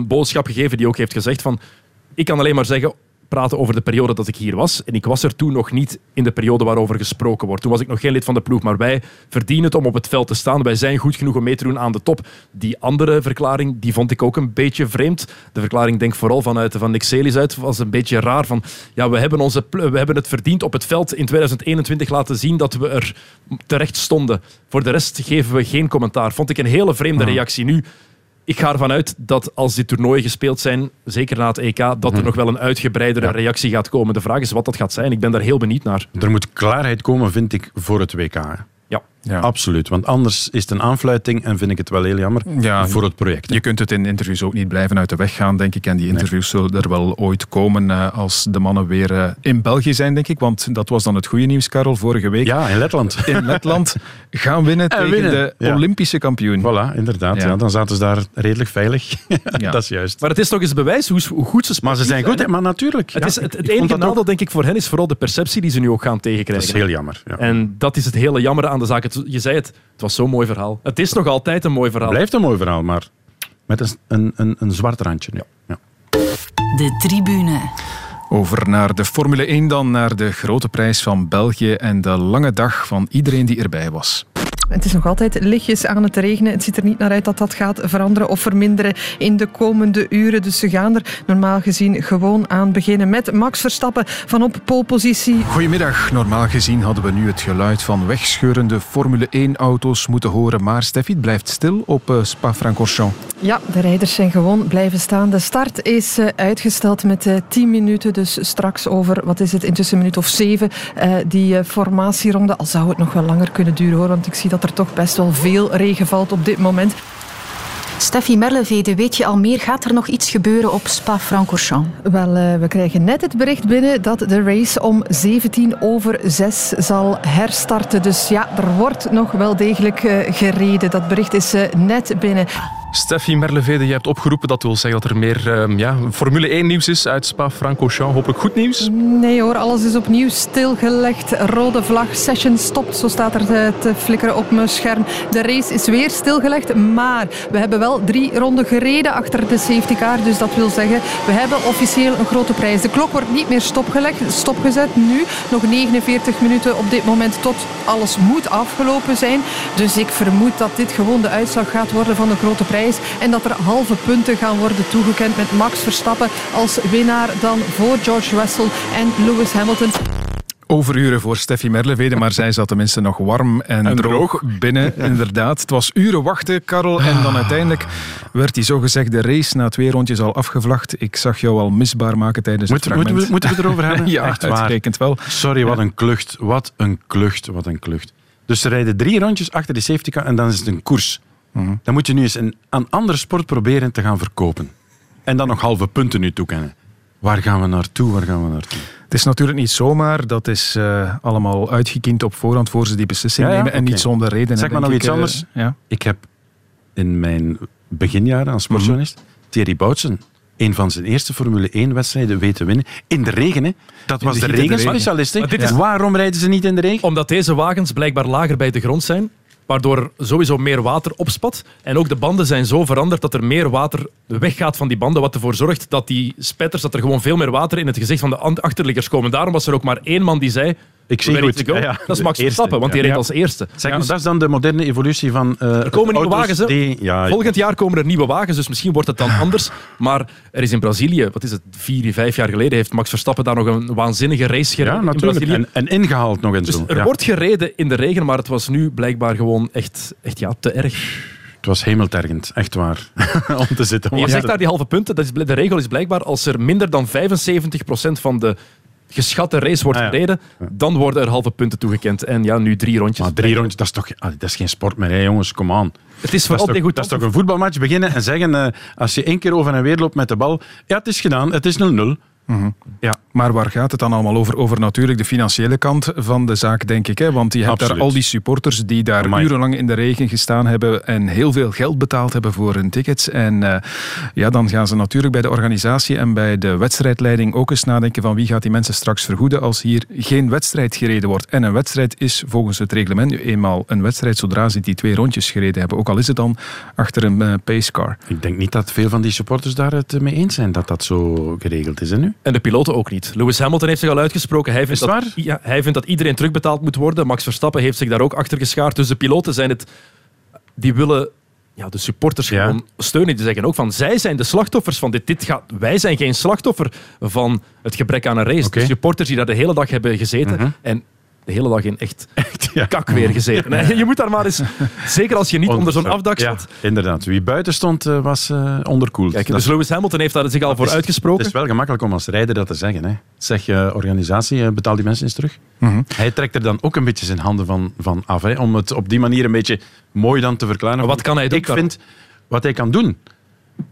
ehm, boodschap gegeven, die ook heeft gezegd van, ik kan alleen maar zeggen, praten over de periode dat ik hier was. En ik was er toen nog niet in de periode waarover gesproken wordt. Toen was ik nog geen lid van de ploeg, maar wij verdienen het om op het veld te staan. Wij zijn goed genoeg om mee te doen aan de top. Die andere verklaring, die vond ik ook een beetje vreemd. De verklaring denk vooral vanuit van Nick Celis uit, was een beetje raar. Van, ja, we, hebben onze, we hebben het verdiend op het veld in 2021 laten zien dat we er terecht stonden. Voor de rest geven we geen commentaar. Vond ik een hele vreemde reactie. Nu, ik ga ervan uit dat als die toernooien gespeeld zijn, zeker na het EK, dat er nog wel een uitgebreidere reactie gaat komen. De vraag is wat dat gaat zijn. Ik ben daar heel benieuwd naar. Er moet klaarheid komen, vind ik, voor het WK. hè. Ja. Ja. Absoluut. Want anders is het een aanfluiting en vind ik het wel heel jammer Ja, voor het project. hè. Je kunt het in interviews ook niet blijven uit de weg gaan, denk ik. En die interviews zullen er wel ooit komen eh, als de mannen weer eh, in België zijn, denk ik. Want dat was dan het goede nieuws, Karel, vorige week. Ja, in Letland. In Letland *laughs* gaan winnen En tegen winnen, de ja. Olympische kampioen. Voilà, inderdaad. Ja. Ja. dan zaten ze daar redelijk veilig. Ja. *laughs* dat is juist. Maar het is toch eens bewijs hoe, hoe goed ze Maar ze zijn goed, hè? maar natuurlijk. Het, ja, is, het, enige dat ook- nadeel, denk ik, voor hen is vooral de perceptie die ze nu ook gaan Dat tegenkrijgen. is heel jammer. Ja. En dat is het hele jammer aan de zaak. Het- je zei het, het was zo'n mooi verhaal. Het is nog altijd een mooi verhaal. Het blijft een mooi verhaal, maar met een, een, een, een zwart randje. Ja. De tribune. Over naar de Formule 1 dan, naar de grote prijs van België en de lange dag van iedereen die erbij was. Het is nog altijd lichtjes aan het regenen. Het ziet er niet naar uit dat dat gaat veranderen of verminderen in de komende uren. Dus ze gaan er normaal gezien gewoon aan beginnen met Max Verstappen van op polepositie. Goedemiddag. Normaal gezien hadden we nu het geluid van wegscheurende Formule 1-auto's moeten horen. Maar Steffi het blijft stil op uh, Spa-Francorchamps. Ja, de rijders zijn gewoon blijven staan. De start is uh, uitgesteld met uh, 10 minuten. Dus straks over, wat is het, intussen een minuut of zeven, die formatieronde. Al zou het nog wel langer kunnen duren hoor, want ik zie dat er toch best wel veel regen valt op dit moment. Steffi Merlevede, weet je al meer? Gaat er nog iets gebeuren op Spa-Francorchamps? Wel, uh, we krijgen net het bericht binnen dat de race om 17 over 6 zal herstarten. Dus ja, er wordt nog wel degelijk uh, gereden. Dat bericht is uh, net binnen. Steffi Merlevede, je hebt opgeroepen dat wil zeggen dat er meer uh, ja, Formule 1 nieuws is uit Spa-Francorchamps. Hopelijk goed nieuws? Nee hoor, alles is opnieuw stilgelegd. Rode vlag, session stopt, zo staat er te, te flikkeren op mijn scherm. De race is weer stilgelegd, maar we hebben wel drie ronden gereden achter de safety car. Dus dat wil zeggen, we hebben officieel een grote prijs. De klok wordt niet meer stopgelegd, stopgezet. Nu nog 49 minuten op dit moment tot alles moet afgelopen zijn. Dus ik vermoed dat dit gewoon de uitslag gaat worden van de grote prijs. En dat er halve punten gaan worden toegekend met Max Verstappen als winnaar dan voor George Russell en Lewis Hamilton. Overuren voor Steffi Merlevede, maar zij zat tenminste nog warm en, en droog, droog binnen, *laughs* inderdaad. Het was uren wachten, Karel, en dan uiteindelijk werd die zogezegde race na twee rondjes al afgevlacht. Ik zag jou al misbaar maken tijdens Moet, het fragment. Moeten we, moeten we het erover hebben? *laughs* ja, echt uitstekend wel. Sorry, wat een klucht, wat een klucht, wat een klucht. Dus ze rijden drie rondjes achter de safety car en dan is het een koers. Mm-hmm. Dan moet je nu eens een, een andere sport proberen te gaan verkopen. En dan nog halve punten nu toekennen. Waar gaan we naartoe? Waar gaan we naartoe? Het is natuurlijk niet zomaar. Dat is uh, allemaal uitgekiend op voorhand voor ze die beslissing ja, ja, nemen. En okay. niet zonder reden. Zeg maar nog iets ik, anders. Uh, ja. Ik heb in mijn beginjaren als sportjournalist mm-hmm. Thierry Boutsen een van zijn eerste Formule 1-wedstrijden weten winnen. In de regen, hè. Dat was de, de regenspecialist. Regen. Waarom rijden ze niet in de regen? Omdat deze wagens blijkbaar lager bij de grond zijn waardoor sowieso meer water opspat. En ook de banden zijn zo veranderd dat er meer water weggaat van die banden, wat ervoor zorgt dat die spetters, dat er gewoon veel meer water in het gezicht van de achterliggers komen. Daarom was er ook maar één man die zei... Ik zie goed. Ja, ja. Dat is Max Verstappen, want die reed als eerste. Zeg, dus dat is dan de moderne evolutie van uh, Er komen nieuwe wagens. Die, Volgend jaar komen er nieuwe wagens, dus misschien wordt het dan anders. Maar er is in Brazilië, wat is het, vier, vijf jaar geleden, heeft Max Verstappen daar nog een waanzinnige race gereden. Ja, natuurlijk. En, en, ingehaald nog eens. Dus er wordt gereden in de regen, maar het was nu blijkbaar gewoon echt, echt ja, te erg. Het was hemeltergend, echt waar, *laughs* om te zitten. Je zegt daar die halve punten. Dat is, de regel is blijkbaar als er minder dan 75% van de geschatte race wordt gereden, ah, ja. dan worden er halve punten toegekend. En ja, nu drie rondjes. Maar drie rondjes, dat is toch dat is geen sport meer, hè, jongens, kom aan. Het is vooral dat is, toch, dat is toch een voetbalmatch beginnen en zeggen, uh, als je één keer over en weer loopt met de bal, ja, het is gedaan, het is 0-0. Mm-hmm. Ja, maar waar gaat het dan allemaal over? Over natuurlijk de financiële kant van de zaak, denk ik. Hè? Want je hebt Absoluut. daar al die supporters die daar Amai. urenlang in de regen gestaan hebben en heel veel geld betaald hebben voor hun tickets. En uh, ja, dan gaan ze natuurlijk bij de organisatie en bij de wedstrijdleiding ook eens nadenken van wie gaat die mensen straks vergoeden als hier geen wedstrijd gereden wordt. En een wedstrijd is volgens het reglement nu eenmaal een wedstrijd zodra ze die twee rondjes gereden hebben. Ook al is het dan achter een uh, pacecar. Ik denk niet dat veel van die supporters daar het mee eens zijn dat dat zo geregeld is. Hè, nu? En de piloten ook niet. Lewis Hamilton heeft zich al uitgesproken. Hij vindt, dat, ja, hij vindt dat iedereen terugbetaald moet worden. Max Verstappen heeft zich daar ook achter geschaard. Dus de piloten zijn het... Die willen ja, de supporters Ja. gewoon steunen. Die zeggen ook van, zij zijn de slachtoffers van dit. dit gaat, wij zijn geen slachtoffer van het gebrek aan een race. Oké. De supporters die daar de hele dag hebben gezeten Mhm. en de hele dag in *laughs* echt ja. kak weer gezeten. hè. Je moet daar maar eens... Zeker als je niet onder zo'n afdak Ja, stond. inderdaad. Wie buiten stond, eh, was eh, onderkoeld. Kijk, dus Lewis Hamilton heeft daar zich al voor is- uitgesproken. Het is wel gemakkelijk om als rijder dat te zeggen. Hè. Zeg je organisatie, eh, betaal die mensen eens terug. Mhm. Hij trekt er dan ook een beetje zijn handen van, van af. Hè, om het op die manier een beetje mooi dan te verklaren. Maar wat kan hij doen, Ik vind, wat hij kan doen...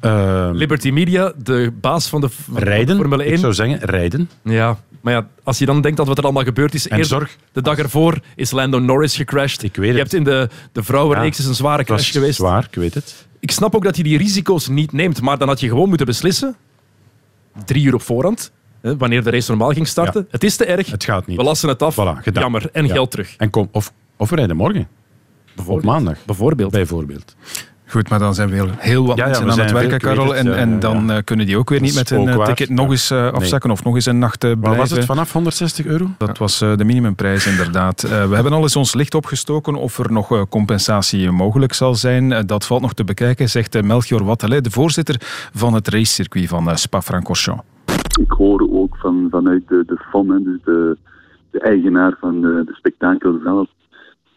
eh, Liberty Media, de baas van de, rijden, Formule 1. ik zou zeggen, rijden. Ja, maar ja, als je dan denkt dat wat er allemaal gebeurd is... En zorg. De dag ervoor is Lando Norris gecrashed. Ik weet Je het. hebt in de, de vrouwenreeks is een zware crash geweest. zwaar, ik weet het. Ik snap ook dat hij die risico's niet neemt, maar dan had je gewoon moeten beslissen, drie uur op voorhand, hè, wanneer de race normaal ging starten. Het is te erg, Het gaat niet. we lassen het af, Voilà, gedaan. jammer, en Ja. geld terug. En kom, of, of we rijden morgen. Op maandag. Bijvoorbeeld. Bijvoorbeeld. Goed, maar dan zijn we heel, wat Ja, ja, mensen we aan het werken, Karel. En, en dan ja. eh, kunnen die ook weer niet met een eh, ticket nog Ja. eens eh, afzakken of nog eens een nacht Wat blijven. was het, vanaf 160 euro? Dat was eh, de minimumprijs, inderdaad. Eh, we hebben al eens ons licht opgestoken of er nog eh, compensatie mogelijk zal zijn. Dat valt nog te bekijken, zegt Melchior Wattelet, de voorzitter van het racecircuit van Spa-Francorchamps. ik hoor ook van, vanuit de, de FOM, dus de, de eigenaar van de, de spektakel zelf,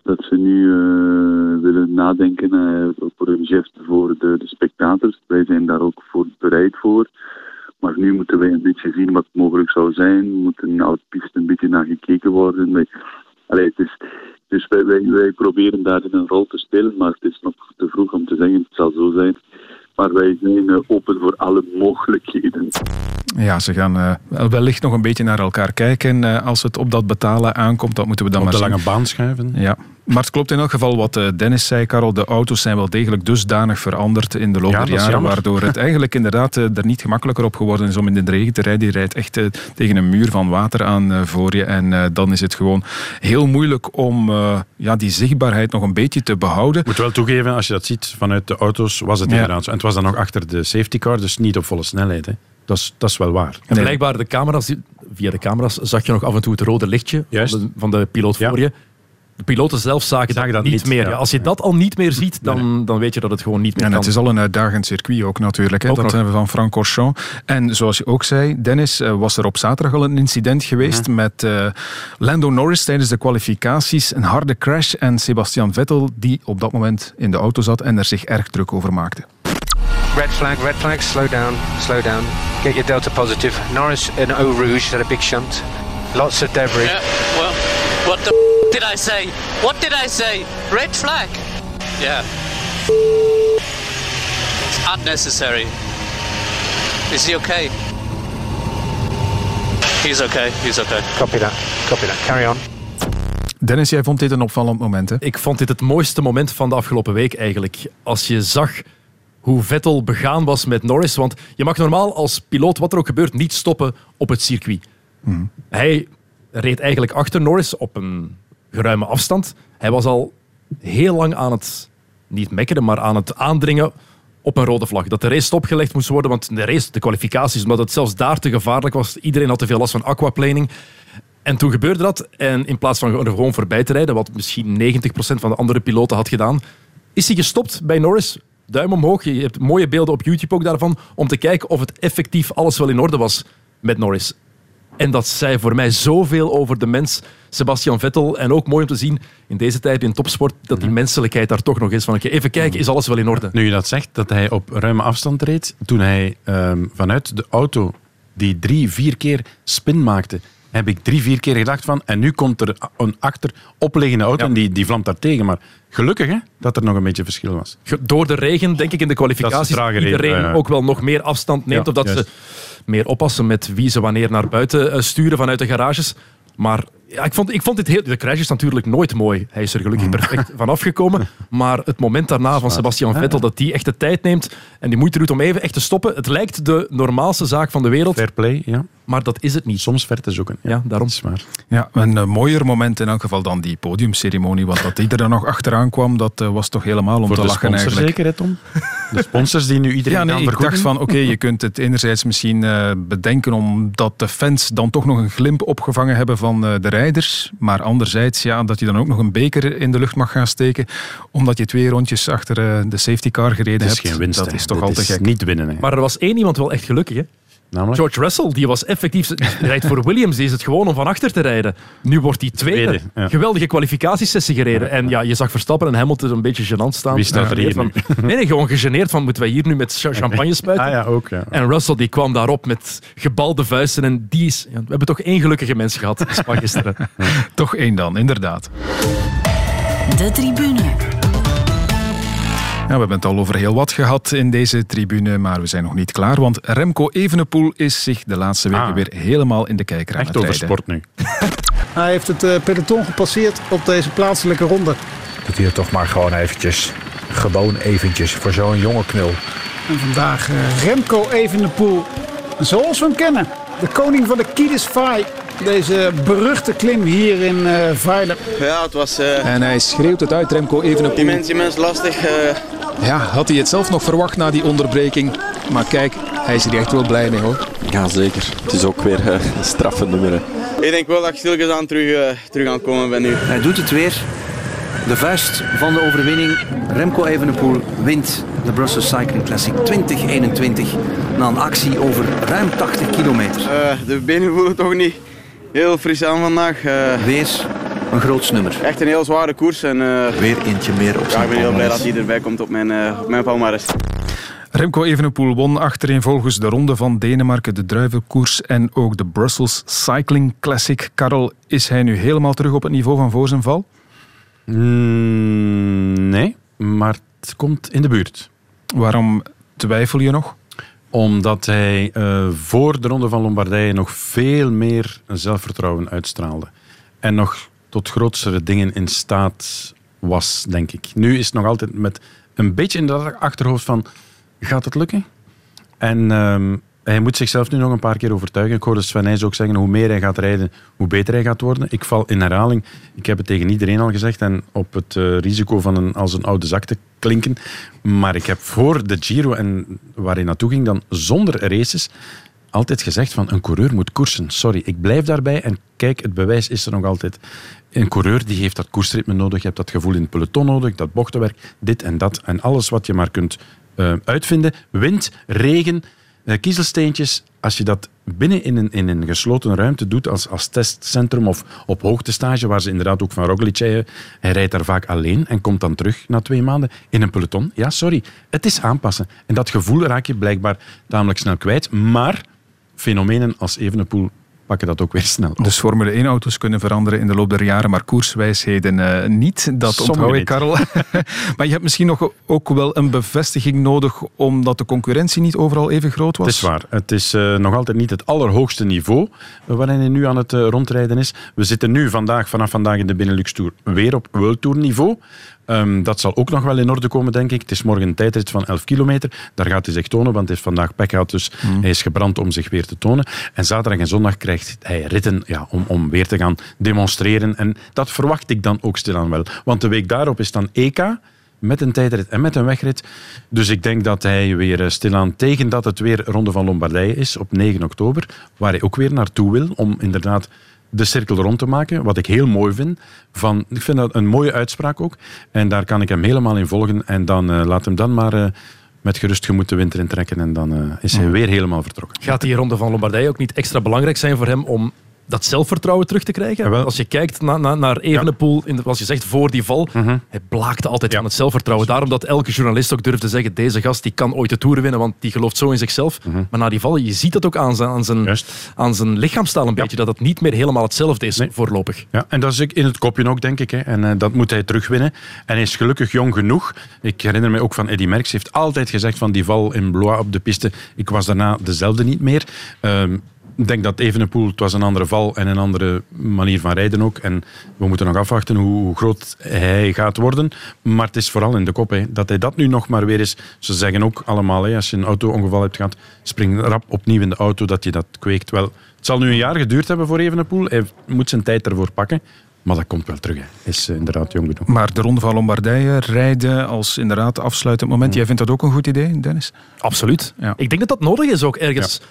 dat ze nu eh, willen nadenken eh, voor gest voor de, de spectators. Wij zijn daar ook voor bereid voor. Maar nu moeten wij een beetje zien wat mogelijk zou zijn. Moet een piste een beetje naar gekeken worden. Wij, allee, het is, dus wij, wij, wij proberen daarin een rol te spelen, maar het is nog te vroeg om te zeggen het zal zo zijn. Maar wij zijn open voor alle mogelijkheden. Ja, ze gaan eh, wellicht nog een beetje naar elkaar kijken eh, als het op dat betalen aankomt. Dat moeten we dan Op maar de zien. lange baan schuiven. Ja, maar het klopt in elk geval wat eh, Dennis zei, Karel. De auto's zijn wel degelijk dusdanig veranderd in de loop Ja, der jaren, jammer. waardoor het *laughs* eigenlijk inderdaad eh, er niet gemakkelijker op geworden is om in de regen te rijden. Je rijdt echt eh, tegen een muur van water aan voor je en dan is het gewoon heel moeilijk om eh, ja, die zichtbaarheid nog een beetje te behouden. Ik moet wel toegeven, als je dat ziet vanuit de auto's, was het Ja. inderdaad zo. En het was dan nog achter de safety car, dus niet op volle snelheid. Hè. Dat, is, dat is wel waar. En blijkbaar, de camera's, via de camera's zag je nog af en toe het rode lichtje Juist. van de, van de piloot Ja. voor je. De piloten zelf zagen, dat, dat niet niet, meer. ja. Ja, als je dat al niet meer ziet, dan, dan weet je dat het gewoon niet meer En kan. het is al een uitdagend circuit ook natuurlijk, hè, Ook dat nog. hebben we van Francorchamps. En zoals je ook zei, Dennis, eh, was er op zaterdag al een incident geweest Mhm. met eh, Lando Norris tijdens de kwalificaties. Een harde crash en Sebastian Vettel, die op dat moment in de auto zat en er zich erg druk over maakte. Red flag, red flag, slow down, slow down. Get your delta positive. Norris in Eau Rouge had a big shunt. Lots of debris. Yeah, what the did I say? What did I say? Red flag. Yeah. It's unnecessary. Is he okay? He's okay. He's okay. Copy that. Copy that. Carry on. Dennis, jij vond dit een opvallend moment, hè? Ik vond dit het mooiste moment van de afgelopen week eigenlijk. Als je zag hoe Vettel begaan was met Norris. Want je mag normaal als piloot, wat er ook gebeurt, niet stoppen op het circuit. Hij reed eigenlijk achter Norris op een geruime afstand. Hij was al heel lang aan het, niet mekkeren, maar aan het aandringen op een rode vlag. Dat de race stopgelegd moest worden, want de race, de kwalificaties, omdat het zelfs daar te gevaarlijk was. Iedereen had te veel last van aquaplaning. En toen gebeurde dat. En in plaats van gewoon voorbij te rijden, wat misschien 90% van de andere piloten had gedaan, is hij gestopt bij Norris. Duim omhoog. Je hebt mooie beelden op YouTube ook daarvan. Om te kijken of het effectief alles wel in orde was met Norris. En dat zei voor mij zoveel over de mens Sebastian Vettel. En ook mooi om te zien in deze tijd in topsport dat die menselijkheid daar toch nog is. Van oké, even kijken, is alles wel in orde? Nu je dat zegt, dat hij op ruime afstand reed, toen hij ehm, vanuit de auto die drie, vier keer spin maakte, heb ik drie, vier keer gedacht van, en nu komt er een achter opliggende auto en die, die vlamt daar tegen. Maar gelukkig hè, dat er nog een beetje verschil was. Door de regen, denk ik, in de Dat kwalificaties, reden, iedereen ja. ook wel nog meer afstand neemt. Ja, of dat juist. ze meer oppassen met wie ze wanneer naar buiten eh, sturen vanuit de garages. Maar ja, ik, vond, ik vond dit heel... De crash is natuurlijk nooit mooi. Hij is er gelukkig Mm. perfect van afgekomen. *laughs* Maar het moment daarna van Sebastian Vettel, dat die echt de tijd neemt en die moeite doet om even echt te stoppen. Het lijkt de normaalste zaak van de wereld, Fair play, ja. maar dat is het niet. Soms ver te zoeken. Ja, daarom. Dat is waar. Ja, een eh, mooier moment in elk geval dan die podiumceremonie. Want dat die er dan nog achteraan kwam, dat eh, was toch helemaal om Voor te de lachen sponsors eigenlijk. zeker, hè, Tom? De sponsors die nu iedereen Ja, nee, gaan ik dacht van, oké, je *laughs* kunt het enerzijds misschien eh, bedenken omdat de fans dan toch nog een glimp opgevangen hebben van eh, de Maar anderzijds, ja, dat je dan ook nog een beker in de lucht mag gaan steken, omdat je twee rondjes achter eh, de safety car gereden Het is hebt. geen winst. dat is toch Dit al te is gek. niet winnen. Hè. Maar er was één iemand wel echt gelukkig, hè? Namelijk? George Russell, die was effectief... die rijdt voor Williams, die is het gewoon om van achter te rijden. Nu wordt hij tweede. Tweede, ja. Geweldige kwalificatiesessie gereden. En ja, je zag Verstappen en Hamilton een beetje gênant staan. Wie staat er hier van, Nee, nee, gewoon gegeneerd van, moeten wij hier nu met cha- champagne spuiten? Ah ja, ook. Ja. En Russell die kwam daarop met gebalde vuisten. En die is, ja, we hebben toch één gelukkige mens gehad in Spa gisteren. *laughs* Toch één dan, inderdaad. De tribune. Ja, we hebben het al over heel wat gehad in deze tribune, maar we zijn nog niet klaar. Want Remco Evenepoel is zich de laatste weken Ah. weer helemaal in de kijker aan Echt het over rijden. sport nu. *laughs* Hij heeft het eh, peloton gepasseerd op deze plaatselijke ronde. Doet hij het toch maar gewoon eventjes. Gewoon eventjes voor zo'n jonge knul. En vandaag eh, Remco Evenepoel, zoals we hem kennen. De koning van de Kiedisvaai. Deze beruchte klim hier in eh Veilen. Ja, het was eh, En hij schreeuwt het uit, Remco Evenepoel. immens, immens lastig. Ja, had hij het zelf nog verwacht na die onderbreking? Maar kijk, hij is er echt wel blij mee hoor. Ja, zeker. Het is ook weer eh, een straffe nummer. hè. Ik denk wel dat ik stilgezaan terug, eh, terug aan het komen ben nu. Hij doet het weer. De vuist van de overwinning. Remco Evenepoel wint de Brussels Cycling Classic 2021 na een actie over ruim 80 kilometer. Eh, de benen voelen toch niet heel fris aan vandaag. eh. Weer een groot nummer. echt een heel zware koers. En, eh, Weer eentje meer op ja, zijn ik ben heel blij dat hij erbij komt op mijn, eh op mijn palmares. Remco Evenepoel won achtereenvolgens de Ronde van Denemarken, de Druivenkoers en ook de Brussels Cycling Classic. Karel, is hij nu helemaal terug op het niveau van voor zijn val? Mm, nee, maar het komt in de buurt. Waarom twijfel je nog? Omdat hij eh, voor de Ronde van Lombardije nog veel meer zelfvertrouwen uitstraalde. En nog tot grootste dingen in staat was, denk ik. Nu is het nog altijd met een beetje in dat achterhoofd van... Gaat het lukken? En ehm, hij moet zichzelf nu nog een paar keer overtuigen. Ik hoorde Sven Nijs ook zeggen, hoe meer hij gaat rijden, hoe beter hij gaat worden. Ik val in herhaling. Ik heb het tegen iedereen al gezegd en op het eh, risico van een, als een oude zak te klinken. Maar ik heb voor de Giro en waar hij naartoe ging dan zonder races altijd gezegd van een coureur moet koersen. Sorry, ik blijf daarbij en kijk, het bewijs is er nog altijd. Een coureur die heeft dat koersritme nodig, je hebt dat gevoel in het peloton nodig, dat bochtenwerk, dit en dat en alles wat je maar kunt eh, uitvinden. Wind, regen, eh, kiezelsteentjes, als je dat binnen in een, in een gesloten ruimte doet als, als testcentrum of op hoogtestage, waar ze inderdaad ook van Roglic hij rijdt daar vaak alleen en komt dan terug na twee maanden in een peloton. Ja, sorry, het is aanpassen. En dat gevoel raak je blijkbaar tamelijk snel kwijt, maar fenomenen als Evenepoel pakken dat ook weer snel op. Dus Formule 1-auto's kunnen veranderen in de loop der jaren, maar koerswijsheden eh, niet. Dat Sommige onthoud ik. Karel. *laughs* maar je hebt misschien nog ook wel een bevestiging nodig, omdat de concurrentie niet overal even groot was. Het is waar. Het is eh, nog altijd niet het allerhoogste niveau eh, waarin hij nu aan het rondrijden is. We zitten nu vandaag, vanaf vandaag in de Benelux Tour weer op World Tour niveau. Ehm, dat zal ook nog wel in orde komen, denk ik. Het is morgen een tijdrit van 11 kilometer. Daar gaat hij zich tonen, want hij heeft vandaag pek gehad, dus hij is gebrand om zich weer te tonen. En zaterdag en zondag krijgt hij ritten ja, om, om weer te gaan demonstreren. En dat verwacht ik dan ook stilaan wel. Want de week daarop is dan EK met een tijdrit en met een wegrit. Dus ik denk dat hij weer eh, stilaan, tegen dat het weer Ronde van Lombardije is op 9 oktober, waar hij ook weer naartoe wil om inderdaad de cirkel rond te maken. Wat ik heel mooi vind. Van, ik vind dat een mooie uitspraak ook. En daar kan ik hem helemaal in volgen. En dan eh, laat hem dan maar eh, met gerust gemoed de winter intrekken. En dan eh, is hij weer helemaal vertrokken. Gaat die ronde van Lombardije ook niet extra belangrijk zijn voor hem om dat zelfvertrouwen terug te krijgen? Als je kijkt na, na- naar Evenepoel, in de, als je zegt voor die val, Mhm. hij blaakte altijd van het zelfvertrouwen. Daarom dat elke journalist ook durfde zeggen, deze gast die kan ooit de Tour winnen, want die gelooft zo in zichzelf. Mhm. Maar na die val, je ziet dat ook aan zijn, aan zijn, aan zijn lichaamstaal een beetje, dat het niet meer helemaal hetzelfde is voorlopig. Ja, en dat is in het kopje ook, denk ik. Hè. En eh, dat moet hij terugwinnen. En hij is gelukkig jong genoeg. Ik herinner me ook van Eddy Merckx. heeft altijd gezegd van die val in Blois op de piste. Ik was daarna dezelfde niet meer. Ehm, ik denk dat Evenepoel, het was een andere val en een andere manier van rijden ook. En we moeten nog afwachten hoe, hoe groot hij gaat worden. Maar het is vooral in de kop. Hè, dat hij dat nu nog maar weer is. Ze zeggen ook allemaal, hè, als je een auto-ongeval hebt gehad, spring rap opnieuw in de auto, dat je dat kweekt. Wel, het zal nu een jaar geduurd hebben voor Evenepoel. Hij moet zijn tijd ervoor pakken. Maar dat komt wel terug. Hij is inderdaad jong genoeg. Maar de Ronde van Lombardije rijden als inderdaad afsluitend moment. Jij vindt dat ook een goed idee, Dennis? Absoluut. Ja. Ik denk dat dat nodig is ook ergens.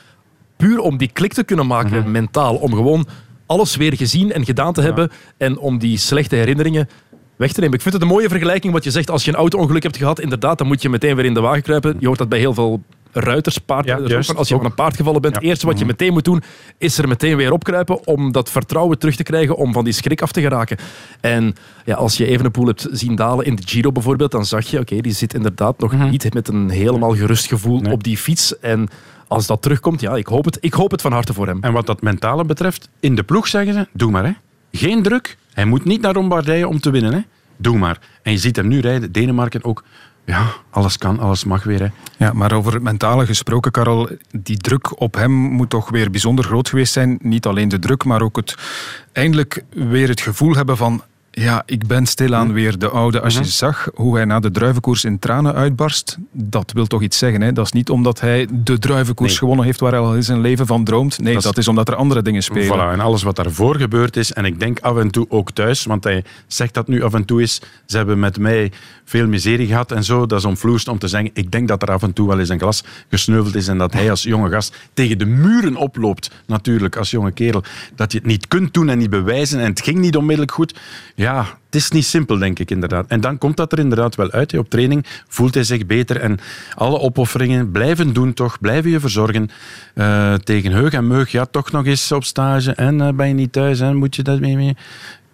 Puur om die klik te kunnen maken, mentaal. Om gewoon alles weer gezien en gedaan te hebben. En om die slechte herinneringen weg te nemen. Ik vind het een mooie vergelijking wat je zegt. Als je een auto-ongeluk hebt gehad, inderdaad, dan moet je meteen weer in de wagen kruipen. Je hoort dat bij heel veel ruiters, paarden. als je van een paard gevallen bent, het eerste wat je meteen moet doen, is er meteen weer opkruipen om dat vertrouwen terug te krijgen, om van die schrik af te geraken. En ja, als je Evenepoel hebt zien dalen in de Giro bijvoorbeeld, dan zag je, oké, die zit inderdaad nog niet met een helemaal gerust gevoel op die fiets. En als dat terugkomt, ja, ik hoop het, ik hoop het van harte voor hem. En wat dat mentale betreft, in de ploeg zeggen ze, doe maar. Hè. Geen druk. Hij moet niet naar Lombardije om te winnen. Hè. Doe maar. En je ziet hem nu rijden. Denemarken ook. Ja, alles kan, alles mag weer. Hè. Ja, maar over het mentale gesproken, Karel, die druk op hem moet toch weer bijzonder groot geweest zijn. Niet alleen de druk, maar ook het eindelijk weer het gevoel hebben van Ja, ik ben stilaan weer de oude. Als je zag hoe hij na de druivenkoers in tranen uitbarst, dat wil toch iets zeggen. Hè? Dat is niet omdat hij de druivenkoers Nee. gewonnen heeft waar hij al in zijn leven van droomt. Nee, dat, is omdat er andere dingen spelen. Voilà, en alles wat daarvoor gebeurd is. En ik denk af en toe ook thuis, want hij zegt dat nu af en toe is. Ze hebben met mij veel miserie gehad en zo. Dat is omvloerst om te zeggen. Ik denk dat er af en toe wel eens een glas gesneuveld is. En dat hij als jonge gast tegen de muren oploopt. Natuurlijk, als jonge kerel. Dat je het niet kunt doen en niet bewijzen. En het ging niet onmiddellijk goed. Ja, het is niet simpel, denk ik inderdaad. En dan komt dat er inderdaad wel uit. Op training voelt hij zich beter. En alle opofferingen blijven doen toch. Blijven je verzorgen. Eh, tegen heug en meug. Ja, toch nog eens op stage. En eh, ben je niet thuis. En moet je dat mee... mee.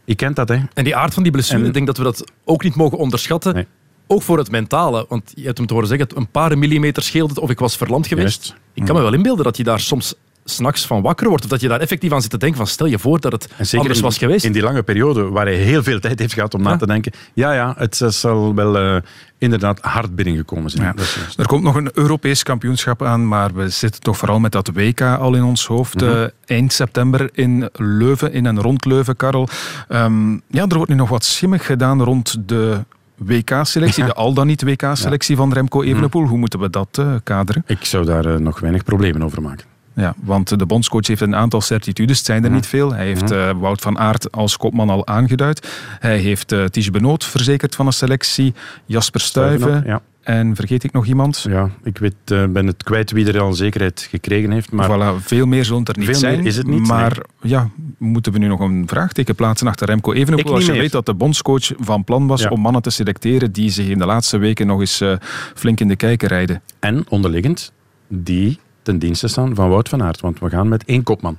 Je kent dat, hè. En die aard van die blessure, En- ik denk dat we dat ook niet mogen onderschatten. Ook voor het mentale. Want je hebt hem te horen zeggen, een paar millimeter scheelt het of ik was verlamd geweest. Juist. Ik kan me wel inbeelden dat je daar soms s'nachts van wakker wordt. Of dat je daar effectief aan zit te denken van stel je voor dat het zeker anders in, was geweest. in die lange periode waar hij heel veel tijd heeft gehad om na te denken. Ja, ja, het zal wel eh, inderdaad hard binnengekomen zijn. Ja. Er komt nog een Europees kampioenschap aan, maar we zitten toch vooral met dat WK al in ons hoofd. Mhm. Eh, eind september in Leuven, in en rond Leuven, Karel. Ehm, ja, er wordt nu nog wat schimmig gedaan rond de WK-selectie, de al dan niet WK-selectie van Remco Evenepoel. Hoe moeten we dat eh, kaderen? Ik zou daar nog weinig problemen over maken. Ja, want de bondscoach heeft een aantal certitudes, het zijn er niet veel. Hij heeft eh, Wout van Aert als kopman al aangeduid. Hij heeft uh, Tige Benoot verzekerd van een selectie, Jasper Stuyven. Ja. En vergeet ik nog iemand? Ja, ik weet, eh, ben het kwijt wie er al zekerheid gekregen heeft. Maar Voilà, veel meer zullen er niet Veel zijn. meer is het niet, Maar ja, moeten we nu nog een vraagteken plaatsen achter Remco Evenepoel? Als je meer. weet dat de bondscoach van plan was Ja. om mannen te selecteren die zich in de laatste weken nog eens eh, flink in de kijker rijden. En onderliggend, die ten dienste staan van Wout van Aert. Want we gaan met één kopman.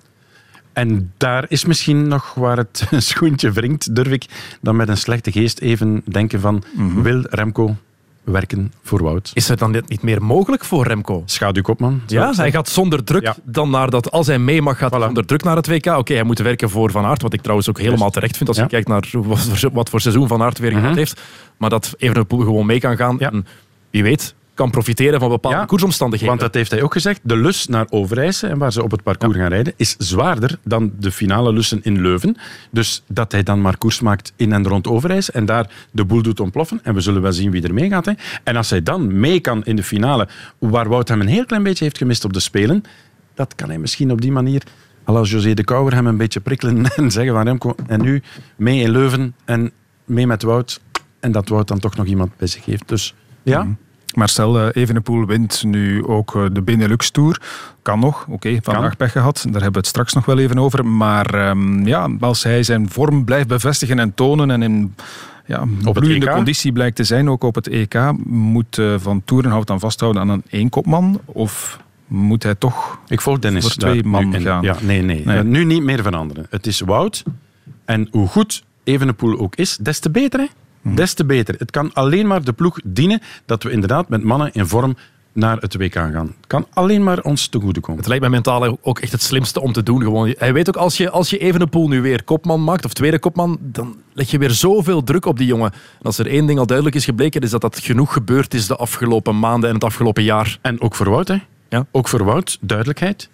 En daar is misschien nog waar het *laughs* schoentje wringt, durf ik dan met een slechte geest even denken van, Mhm. wil Remco werken voor Wout? Is er dan dit niet meer mogelijk voor Remco? Schaduwkopman. Ja, hij gaat zonder druk dan naar dat, als hij mee mag, gaat hij zonder druk naar het WK. Oké, hij moet werken voor Van Aert, wat ik trouwens ook helemaal terecht vind als je kijkt naar wat voor, wat voor seizoen Van Aert weer gehad Mhm. heeft. Maar dat Evenepoel gewoon mee kan gaan en wie weet, kan profiteren van bepaalde Ja, koersomstandigheden. Want dat heeft hij ook gezegd. De lus naar Overijse, en waar ze op het parcours gaan rijden, is zwaarder dan de finale lussen in Leuven. Dus dat hij dan maar koers maakt in en rond Overijse en daar de boel doet ontploffen. En we zullen wel zien wie er mee gaat. Hè. En als hij dan mee kan in de finale, waar Wout hem een heel klein beetje heeft gemist op de Spelen, dat kan hij misschien op die manier, als José de Kouwer hem een beetje prikkelen *laughs* en zeggen van Remco, en nu mee in Leuven en mee met Wout. En dat Wout dan toch nog iemand bij zich heeft. Dus ja... Maar stel, eh, Evenepoel wint nu ook eh, de Benelux Tour. Kan nog, oké, vandaag pech gehad. Daar hebben we het straks nog wel even over. Maar ehm, ja, als hij zijn vorm blijft bevestigen en tonen en in ja, bloeiende conditie blijkt te zijn, ook op het EK, moet eh, Van Toerenhout dan vasthouden aan een eenkopman? Of moet hij toch Ik volg Dennis. voor twee daar man nu in. gaan? Ja, nee, nee. Nee. Nu niet meer veranderen. Het is Wout. En hoe goed Evenepoel ook is, des te beter. Hè? Des te beter. Het kan alleen maar de ploeg dienen dat we inderdaad met mannen in vorm naar het WK gaan. Het kan alleen maar ons te goede komen. Het lijkt mij mentaal ook echt het slimste om te doen. Gewoon. Hij weet ook, als je, als je Evenepoel nu weer kopman maakt, of tweede kopman, dan leg je weer zoveel druk op die jongen. En als er één ding al duidelijk is gebleken, is dat dat genoeg gebeurd is de afgelopen maanden en het afgelopen jaar. En ook voor Wout, hè? Ja. Ook voor Wout, duidelijkheid.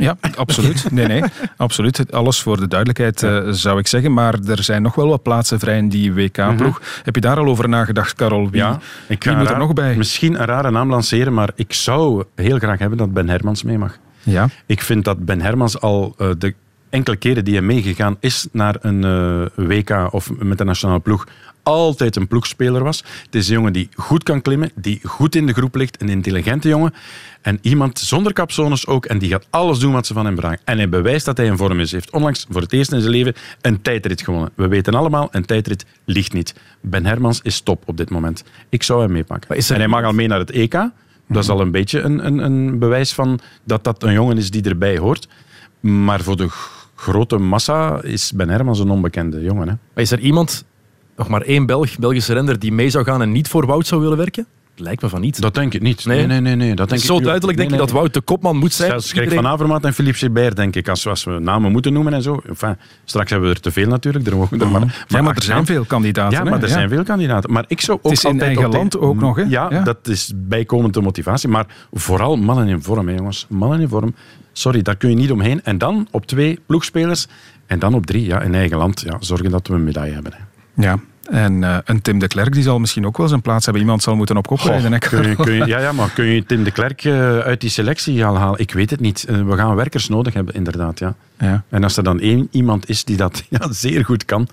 Ja, absoluut. Nee, nee, absoluut. Alles voor de duidelijkheid eh, zou ik zeggen. Maar er zijn nog wel wat plaatsen vrij in die WK-ploeg. Heb je daar al over nagedacht? Wie, Mhm. Ja, ik wie ga moet er nog bij? Misschien een rare naam lanceren, maar ik zou heel graag hebben dat Ben Hermans mee mag. Ja. Ik vind dat Ben Hermans al eh, de enkele keren die hij meegegaan is naar een eh, WK of met de nationale ploeg, altijd een ploegspeler was. Het is een jongen die goed kan klimmen, die goed in de groep ligt, een intelligente jongen. En iemand zonder capsones ook, en die gaat alles doen wat ze van hem vragen. En hij bewijst dat hij in vorm is. Hij heeft onlangs voor het eerst in zijn leven een tijdrit gewonnen. We weten allemaal, een tijdrit ligt niet. Ben Hermans is top op dit moment. Ik zou hem meepakken. er En hij mag al mee naar het EK. Dat is al een beetje een, een, een bewijs van dat dat een jongen is die erbij hoort. Maar voor de grote massa is Ben Hermans een onbekende jongen. Hè. Is er iemand, nog maar één Belg, Belgische render, die mee zou gaan en niet voor Wout zou willen werken? Lijkt me van niet. Dat denk ik niet. Nee, nee, nee. nee, dat denk ik zo duidelijk, denk nee, ik, dat Wout de kopman moet zijn. Zelfs Greg van Avermaat en Philippe Gilbert, denk ik, als, als we namen moeten noemen en zo. Enfin, straks hebben we er te veel natuurlijk. Er mogen er maar, Mhm. Ja, maar er zijn veel kandidaten. Ja, maar er zijn veel kandidaten. Maar ik zou ook Het is in eigen land ook nog, hè? Ja, Ja. dat is bijkomende motivatie. Maar vooral mannen in vorm, hè, jongens. Mannen in vorm. Sorry, daar kun je niet omheen. En dan op twee ploegspelers. En dan op drie, ja, in eigen land. Ja, zorgen dat we een medaille hebben. Hè. Ja. En eh, een Tim de Klerk die zal misschien ook wel zijn plaats hebben. Iemand zal moeten op kop rijden. hè, Kun je, Karel? kun je, *laughs* ja, ja, maar kun je Tim de Klerk eh, uit die selectie al halen? Ik weet het niet. Eh, we gaan werkers nodig hebben, inderdaad. Ja. Ja. En als er dan één iemand is die dat *laughs* ja, zeer goed kan,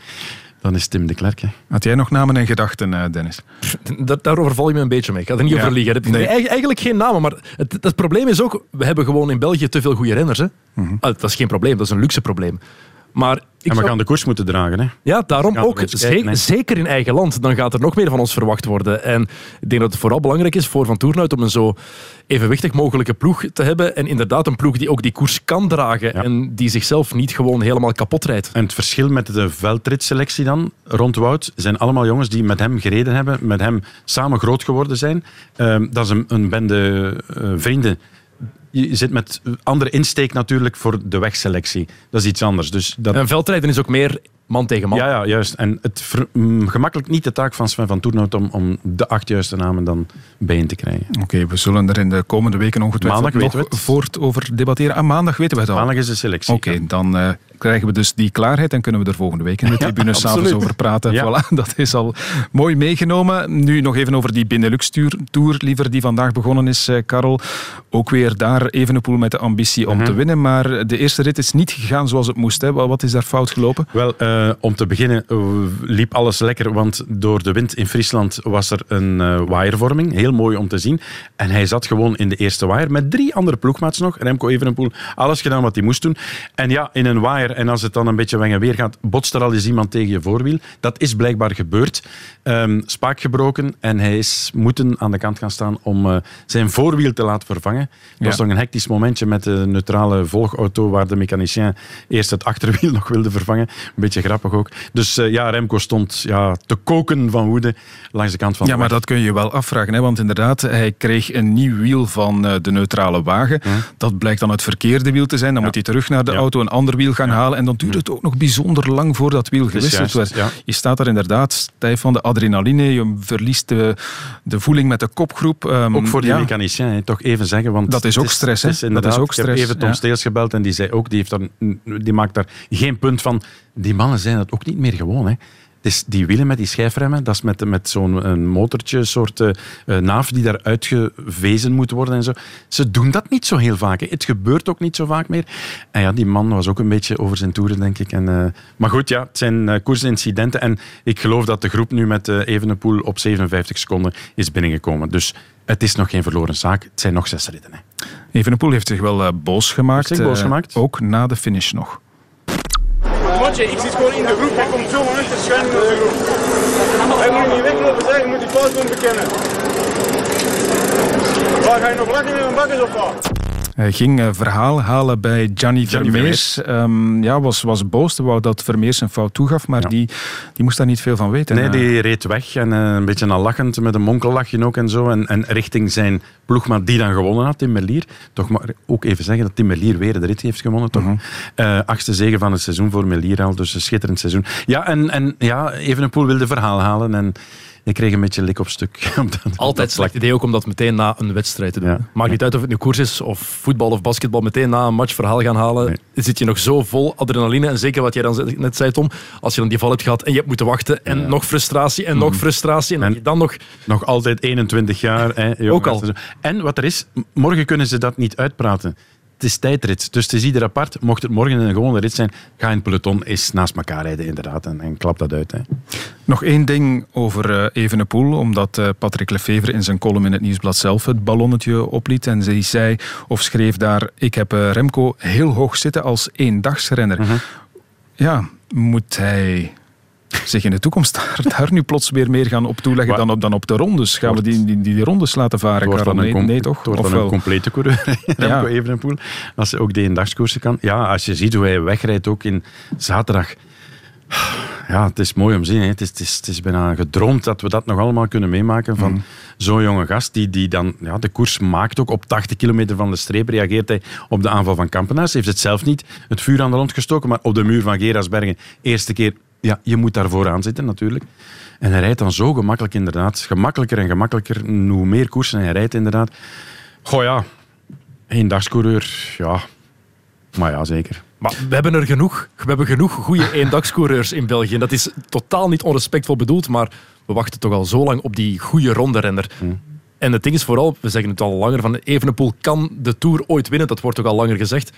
dan is Tim de Klerk. Hè. Had jij nog namen en gedachten, eh, Dennis? Dat, daarover val je me een beetje mee. Ik ga er niet Ja. over liegen. Het- Nee. Eigen- Eigenlijk geen namen, maar het, het probleem is ook, we hebben gewoon in België te veel goede renners. Hè? Mhm. Ah, dat is geen probleem, dat is een luxe probleem. Maar ik En we gaan de koers moeten dragen. Hè. Ja, daarom ook. kijken, zeker in eigen land. Dan gaat er nog meer van ons verwacht worden. En ik denk dat het vooral belangrijk is voor Van Toernout om een zo evenwichtig mogelijke ploeg te hebben. En inderdaad een ploeg die ook die koers kan dragen. En die zichzelf niet gewoon helemaal kapot rijdt. En het verschil met de veldritselectie dan, rond Wout, zijn allemaal jongens die met hem gereden hebben, met hem samen groot geworden zijn. Ehm, dat is een, een bende eh, vrienden. Je zit met andere insteek natuurlijk voor de wegselectie. Dat is iets anders. Dus dat... En veldrijden is ook meer man tegen man. Ja, ja, juist. En het ver- mm, gemakkelijk niet de taak van Sven van Toernout om, om de acht juiste namen dan bijeen te krijgen. Oké, we zullen er in de komende weken ongetwijfeld Maandag nog weten we het. voort over debatteren. Ah, maandag weten we het al. Maandag is de selectie. Oké, dan eh, krijgen we dus die klaarheid en kunnen we er volgende week in de tribune s'avonds absoluut. over praten. Ja. Voilà, dat is al mooi meegenomen. Nu nog even over die Benelux-tour, tour, liever, die vandaag begonnen is, eh Karel. Ook weer daar Evenepoel met de ambitie om Mhm. te winnen, maar de eerste rit is niet gegaan zoals het moest. Hè. Wat is daar fout gelopen? Wel, eh, om te beginnen eh, liep alles lekker, want door de wind in Friesland was er een eh waaiervorming. Heel mooi om te zien. En hij zat gewoon in de eerste waaier met drie andere ploegmaats nog. Remco Evenepoel, alles gedaan wat hij moest doen. En ja, in een waaier, en als het dan een beetje weng en weer gaat, botst er al eens iemand tegen je voorwiel. Dat is blijkbaar gebeurd. Ehm, spaak gebroken en hij is moeten aan de kant gaan staan om zijn voorwiel te laten vervangen. Dat Ja. was een hectisch momentje met de neutrale volgauto waar de mechanicien eerst het achterwiel *laughs* nog wilde vervangen. Een beetje grappig ook. Dus eh, ja, Remco stond ja, te koken van woede langs de kant van Ja, de maar weg. dat kun je wel afvragen. Hè? Want inderdaad, hij kreeg een nieuw wiel van eh, de neutrale wagen. Dat blijkt dan het verkeerde wiel te zijn. Dan moet hij terug naar de Ja. auto een ander wiel gaan halen. En dan duurt het ook nog bijzonder lang voordat dat wiel is gewisseld werd. ja. Je staat daar inderdaad stijf van de adrenaline. Je verliest de, de voeling met de kopgroep. Ehm, Ook voor die ja. mechanicien, toch even zeggen. Want Dat is ook stress, hè? het Dat is ook Ik heb stress, even Tom ja. Steels gebeld en die zei ook, die, heeft daar, die maakt daar geen punt van. Die mannen zijn dat ook niet meer gewoon. Hè. Is die wielen met die schijfremmen, dat is met, met zo'n een motortje, soort eh, naaf die daar uitgewezen moet worden en zo. Ze doen dat niet zo heel vaak. Hè. Het gebeurt ook niet zo vaak meer. En ja, die man was ook een beetje over zijn toeren, denk ik. En, eh, maar goed, ja, het zijn eh, koersincidenten. En ik geloof dat de groep nu met eh Evenepoel op 57 seconden is binnengekomen. Dus het is nog geen verloren zaak. Het zijn nog zes ritten. Hè. Evenepoel heeft zich wel eh, boos gemaakt. Zich boos eh, gemaakt? ook na de finish nog. Matje, ik zit gewoon in de groep. Hij komt zo achter schuin in de groep. Hij moet niet weglopen zeggen, je moet die fout doen bekennen. Waar ga je nog lachen in mijn bakkes of wat? Hij ging eh, verhaal halen bij Gianni Vermeers. Ehm, ja, was, was boos. Hij wou dat Vermeers een fout toegaf, maar die, die moest daar niet veel van weten. Nee, Eh, die reed weg en eh, een beetje al lachend met een monkellachje ook en zo. En, en richting zijn ploegmaat die dan gewonnen had, Tim Merlier. Toch maar ook even zeggen dat Tim Merlier weer de rit heeft gewonnen, toch? Eh, achtste zege van het seizoen voor Merlier al, dus een schitterend seizoen. Ja, en, en ja, Evenepoel wilde verhaal halen en ik kreeg een beetje lik op stuk. *laughs* Altijd slecht idee ook om dat meteen na een wedstrijd te doen. Maakt niet uit of het nu koers is of voetbal of basketbal. Meteen na een match verhaal gaan halen. Zit je nog zo vol adrenaline. En zeker wat jij dan net zei, Tom. Als je dan die val hebt gehad en je hebt moeten wachten. En nog frustratie en nog frustratie. En, dan nog... Nog altijd 21 jaar. Hè. Ook al. En wat er is, morgen kunnen ze dat niet uitpraten. Het is tijdrit, dus het is ieder apart. Mocht het morgen een gewone rit zijn, ga in het peloton eens naast elkaar rijden, inderdaad. En, en klap dat uit. Hè. Nog één ding over eh, Evenepoel, omdat eh, Patrick Lefevre in zijn column in het Nieuwsblad zelf het ballonnetje opliet. En zij zei of schreef daar, ik heb eh, Remco heel hoog zitten als eendagsrenner. Ja, moet hij zich in de toekomst *laughs* daar, daar nu plots weer meer gaan op toeleggen dan op, dan op de rondes? Gaan we die, die, die rondes laten varen, Karel? Nee, nee toch? het wordt een complete coureur, *laughs* Ja. Evenepoel. Als hij ook de eendagskoersen kan. Ja, als je ziet hoe hij wegrijdt, ook in zaterdag. ja, het is mooi om te zien. Hè. Het, is, het, is, het is bijna gedroomd dat we dat nog allemaal kunnen meemaken van Mhm. zo'n jonge gast die, die dan ja, de koers maakt. Ook op 80 kilometer van de streep reageert hij op de aanval van Kampenaars. Heeft het zelf niet het vuur aan de rond gestoken, maar op de muur van Gerasbergen eerste keer, ja, je moet daar vooraan zitten natuurlijk. En hij rijdt dan zo gemakkelijk inderdaad. Gemakkelijker en gemakkelijker, hoe meer koersen hij rijdt inderdaad. Goh ja, eendagscoureur, ja. Maar ja, zeker. Maar we hebben er genoeg. We hebben genoeg goede eendagscoureurs in België. Dat is totaal niet onrespectvol bedoeld, maar we wachten toch al zo lang op die goede ronde-renner. En het ding is vooral, we zeggen het al langer, van Evenepoel kan de Tour ooit winnen. Dat wordt ook al langer gezegd.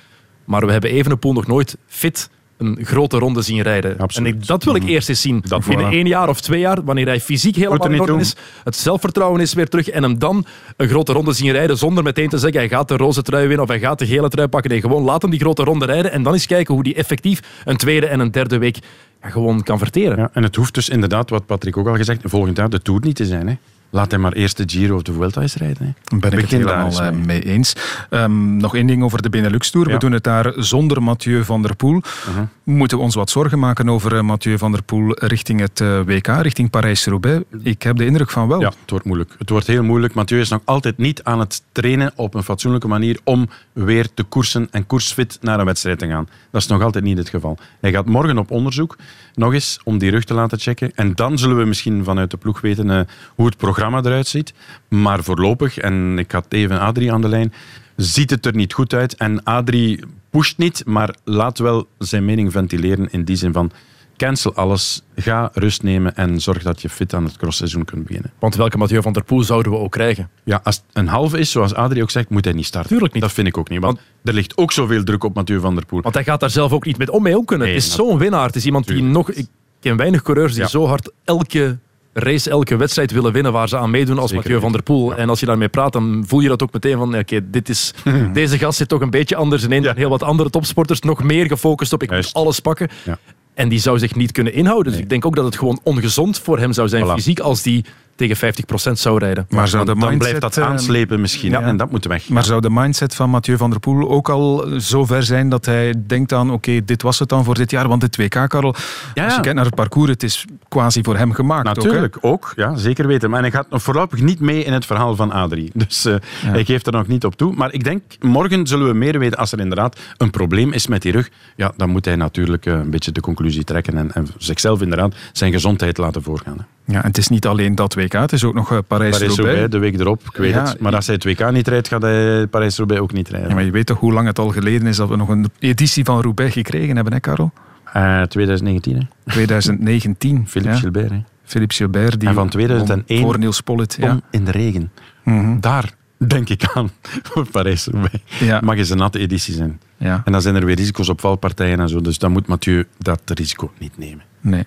Maar we hebben Evenepoel nog nooit fit een grote ronde zien rijden. En ik, dat wil ik eerst eens zien. Dat Binnen voilà. één jaar of twee jaar, wanneer hij fysiek helemaal in orde is. Het zelfvertrouwen is weer terug. En hem dan een grote ronde zien rijden zonder meteen te zeggen hij gaat de roze trui winnen of hij gaat de gele trui pakken. Nee, gewoon laat hem die grote ronde rijden en dan eens kijken hoe die effectief een tweede en een derde week ja, gewoon kan verteren. Ja, en het hoeft dus inderdaad, wat Patrick ook al gezegd volgend jaar de Tour niet te zijn. Hè. Laat hem maar eerst de Giro of de Vuelta eens rijden. Hè. Ben ik het Begin daar helemaal eh, mee. mee eens. Ehm, nog één ding over de Benelux-tour. We Ja. doen het daar zonder Mathieu van der Poel. Mhm. Moeten we ons wat zorgen maken over eh, Mathieu van der Poel richting het eh, WK, richting Parijs-Roubaix? Ik heb de indruk van wel. Ja, het wordt moeilijk. Het wordt heel moeilijk. Mathieu is nog altijd niet aan het trainen op een fatsoenlijke manier om weer te koersen en koersfit naar een wedstrijd te gaan. Dat is nog altijd niet het geval. Hij gaat morgen op onderzoek, nog eens, om die rug te laten checken. En dan zullen we misschien vanuit de ploeg weten eh, hoe het programma eruit ziet. Maar voorlopig, en ik had even Adrie aan de lijn, ziet het er niet goed uit. En Adrie pusht niet, maar laat wel zijn mening ventileren in die zin van cancel alles, ga rust nemen en zorg dat je fit aan het crossseizoen kunt beginnen. Want welke Mathieu van der Poel zouden we ook krijgen? Ja, als het een halve is, zoals Adrie ook zegt, moet hij niet starten. Tuurlijk niet. Dat vind ik ook niet. Want, er ligt ook zoveel druk op Mathieu van der Poel. Want hij gaat daar zelf ook niet met om mee om kunnen. Nee, het is zo'n winnaar. Het is iemand die nog... Ik ken weinig coureurs die Ja. zo hard elke race, elke wedstrijd willen winnen waar ze aan meedoen als Zeker Mathieu van der Poel. En als je daarmee praat, dan voel je dat ook meteen van... Oké, dit is, *laughs* deze gast zit toch een beetje anders in dan heel wat andere topsporters. Nog meer gefocust op, ik moet alles pakken. Ja. En die zou zich niet kunnen inhouden. Dus ik denk ook dat het gewoon ongezond voor hem zou zijn, Voilà. fysiek, als die tegen 50% zou rijden. Maar zou de dan blijft dat eh, aanslepen misschien. ja. En dat moet weg. Maar zou de mindset van Mathieu van der Poel ook al zo ver zijn dat hij denkt aan oké, dit was het dan voor dit jaar? Want het WK, Karel, Ja, als je kijkt naar het parcours, het is quasi voor hem gemaakt. Natuurlijk, ook, ja, zeker weten. Maar hij gaat nog voorlopig niet mee in het verhaal van Adrie. *laughs* Dus eh, hij geeft er nog niet op toe. Maar ik denk, morgen zullen we meer weten als er inderdaad een probleem is met die rug. Ja, dan moet hij natuurlijk eh, een beetje de conclusie trekken en, en zichzelf inderdaad zijn gezondheid laten voorgaan. hè. Ja, en het is niet alleen dat WK, het is ook nog eh, Parijs-Roubaix. De week erop, ik weet Ja, het. Maar als hij het WK niet rijdt, gaat hij Parijs-Roubaix ook niet rijden. Ja, maar je weet toch hoe lang het al geleden is dat we nog een editie van Roubaix gekregen hebben, hè, Karel? Eh, 2019, hè? 2019. *laughs* Philippe ja. Gilbert, hè? Philippe Gilbert. Die En van 2001 won Voor Niels Pollitt, ja. Om in de regen. Mhm. Daar denk ik aan *laughs* voor Parijs-Roubaix. Ja. Mag eens een natte editie zijn. Ja. En dan zijn er weer risico's op valpartijen en zo. Dus dan moet Mathieu dat risico niet nemen. Nee.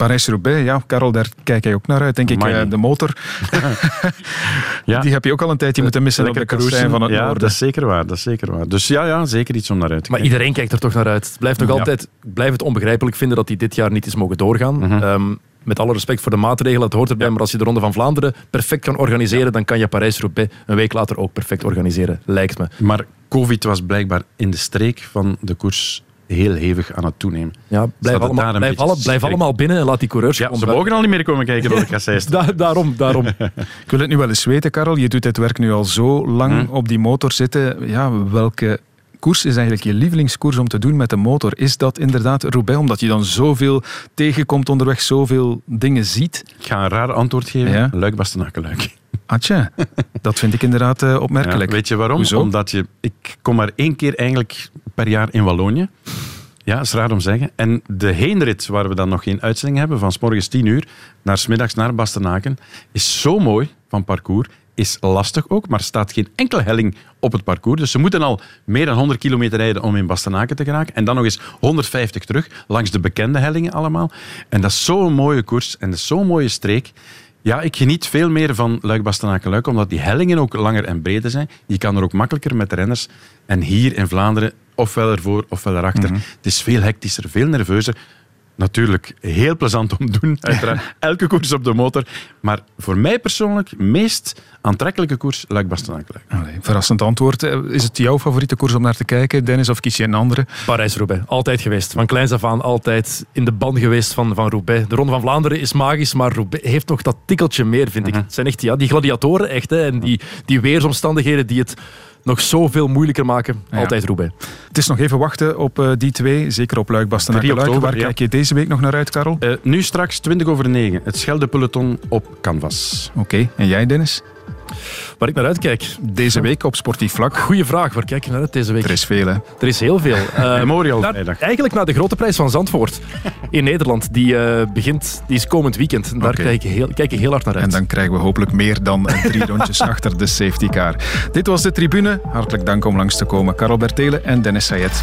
Parijs-Roubaix, ja, Karel, daar kijk jij ook naar uit, denk ik. Amai. Eh, De motor, *laughs* Ja. die heb je ook al een tijdje moeten missen op de Lekker kassein cruisen. van het ja, noorden. dat is zeker waar. Dat is zeker waar. Dus ja, ja, zeker iets om naar uit te Maar kijken. iedereen kijkt er toch naar uit. Het blijft nog Ja. altijd, ik blijf het onbegrijpelijk vinden dat hij dit jaar niet is mogen doorgaan. Mhm. Ehm, met alle respect voor de maatregelen, het hoort erbij. Maar als je de Ronde van Vlaanderen perfect kan organiseren, dan kan je Parijs-Roubaix een week later ook perfect organiseren, lijkt me. Maar COVID was blijkbaar in de streek van de koers heel hevig aan het toenemen. Ja, blijf, allemaal, blijf, beetje alle- blijf schrik. allemaal binnen en laat die coureurs Ja, ze mogen al niet meer komen kijken door de *laughs* kasseis. Da- daarom, daarom. *laughs* Ik wil het nu wel eens weten, Karel. Je doet dit werk nu al zo lang Hm. op die motor zitten. Ja, welke koers is eigenlijk je lievelingskoers om te doen met de motor? Is dat inderdaad Roubaix, omdat je dan zoveel tegenkomt onderweg, zoveel dingen ziet? Ik ga een raar antwoord geven. Ja. Luik, Bastenaken, Luik. Atje, *laughs* dat vind ik inderdaad eh, opmerkelijk. Ja, weet je waarom? Hoezo? Omdat je, ik kom maar één keer eigenlijk per jaar in Wallonië. Ja, is raar om te zeggen. En de heenrit, waar we dan nog geen uitzending hebben, van s morgens 10 uur naar s middags naar Bastenaken, is zo mooi van parcours. Is lastig ook, maar staat geen enkele helling op het parcours. Dus ze moeten al meer dan 100 kilometer rijden om in Bastenaken te geraken. En dan nog eens 150 terug, langs de bekende hellingen allemaal. En dat is zo'n mooie koers en zo'n mooie streek. Ja, ik geniet veel meer van Luik Bastenaken Luik, omdat die hellingen ook langer en breder zijn. Je kan er ook makkelijker met renners. En hier in Vlaanderen, ofwel ervoor ofwel erachter. Het is veel hectischer, veel nerveuzer. Natuurlijk heel plezant om te doen. *laughs* Uiteraard elke koers op de motor. Maar voor mij persoonlijk, meest aantrekkelijke koers, Luik Bastenaken. Verrassend antwoord. Eh, Is het jouw favoriete koers om naar te kijken, Dennis, of kies je een andere? Parijs-Roubaix, altijd geweest. Van kleins af aan altijd in de ban geweest van, van Roubaix. De Ronde van Vlaanderen is magisch, maar Roubaix heeft nog dat tikkeltje meer, vind ik. Het zijn echt ja, die gladiatoren, echt. Hè, en die, die weersomstandigheden die het nog zoveel moeilijker maken. Altijd Roubaix. Het is nog even wachten op eh, die twee, zeker op Luik, Bastenaken, 3 Luik. Waar ja. kijk je deze week nog naar uit, Karel? Eh, nu straks 20 over 9. Het Schelde Peloton op Canvas. Oké, en jij Dennis? Waar ik naar uitkijk? Deze week op sportief vlak? Goeie vraag, waar kijk je naar uit deze week? Er is veel, hè? Er is heel veel. *laughs* Eh, Memorial vrijdag. Eigenlijk naar de grote prijs van Zandvoort in Nederland. Die eh, begint, die is komend weekend. En Daar kijk, ik heel, kijk ik heel hard naar uit. En dan krijgen we hopelijk meer dan eh, drie *laughs* rondjes achter de safety car. Dit was de tribune. Hartelijk dank om langs te komen. Karel Bertelen en Dennis Sayed.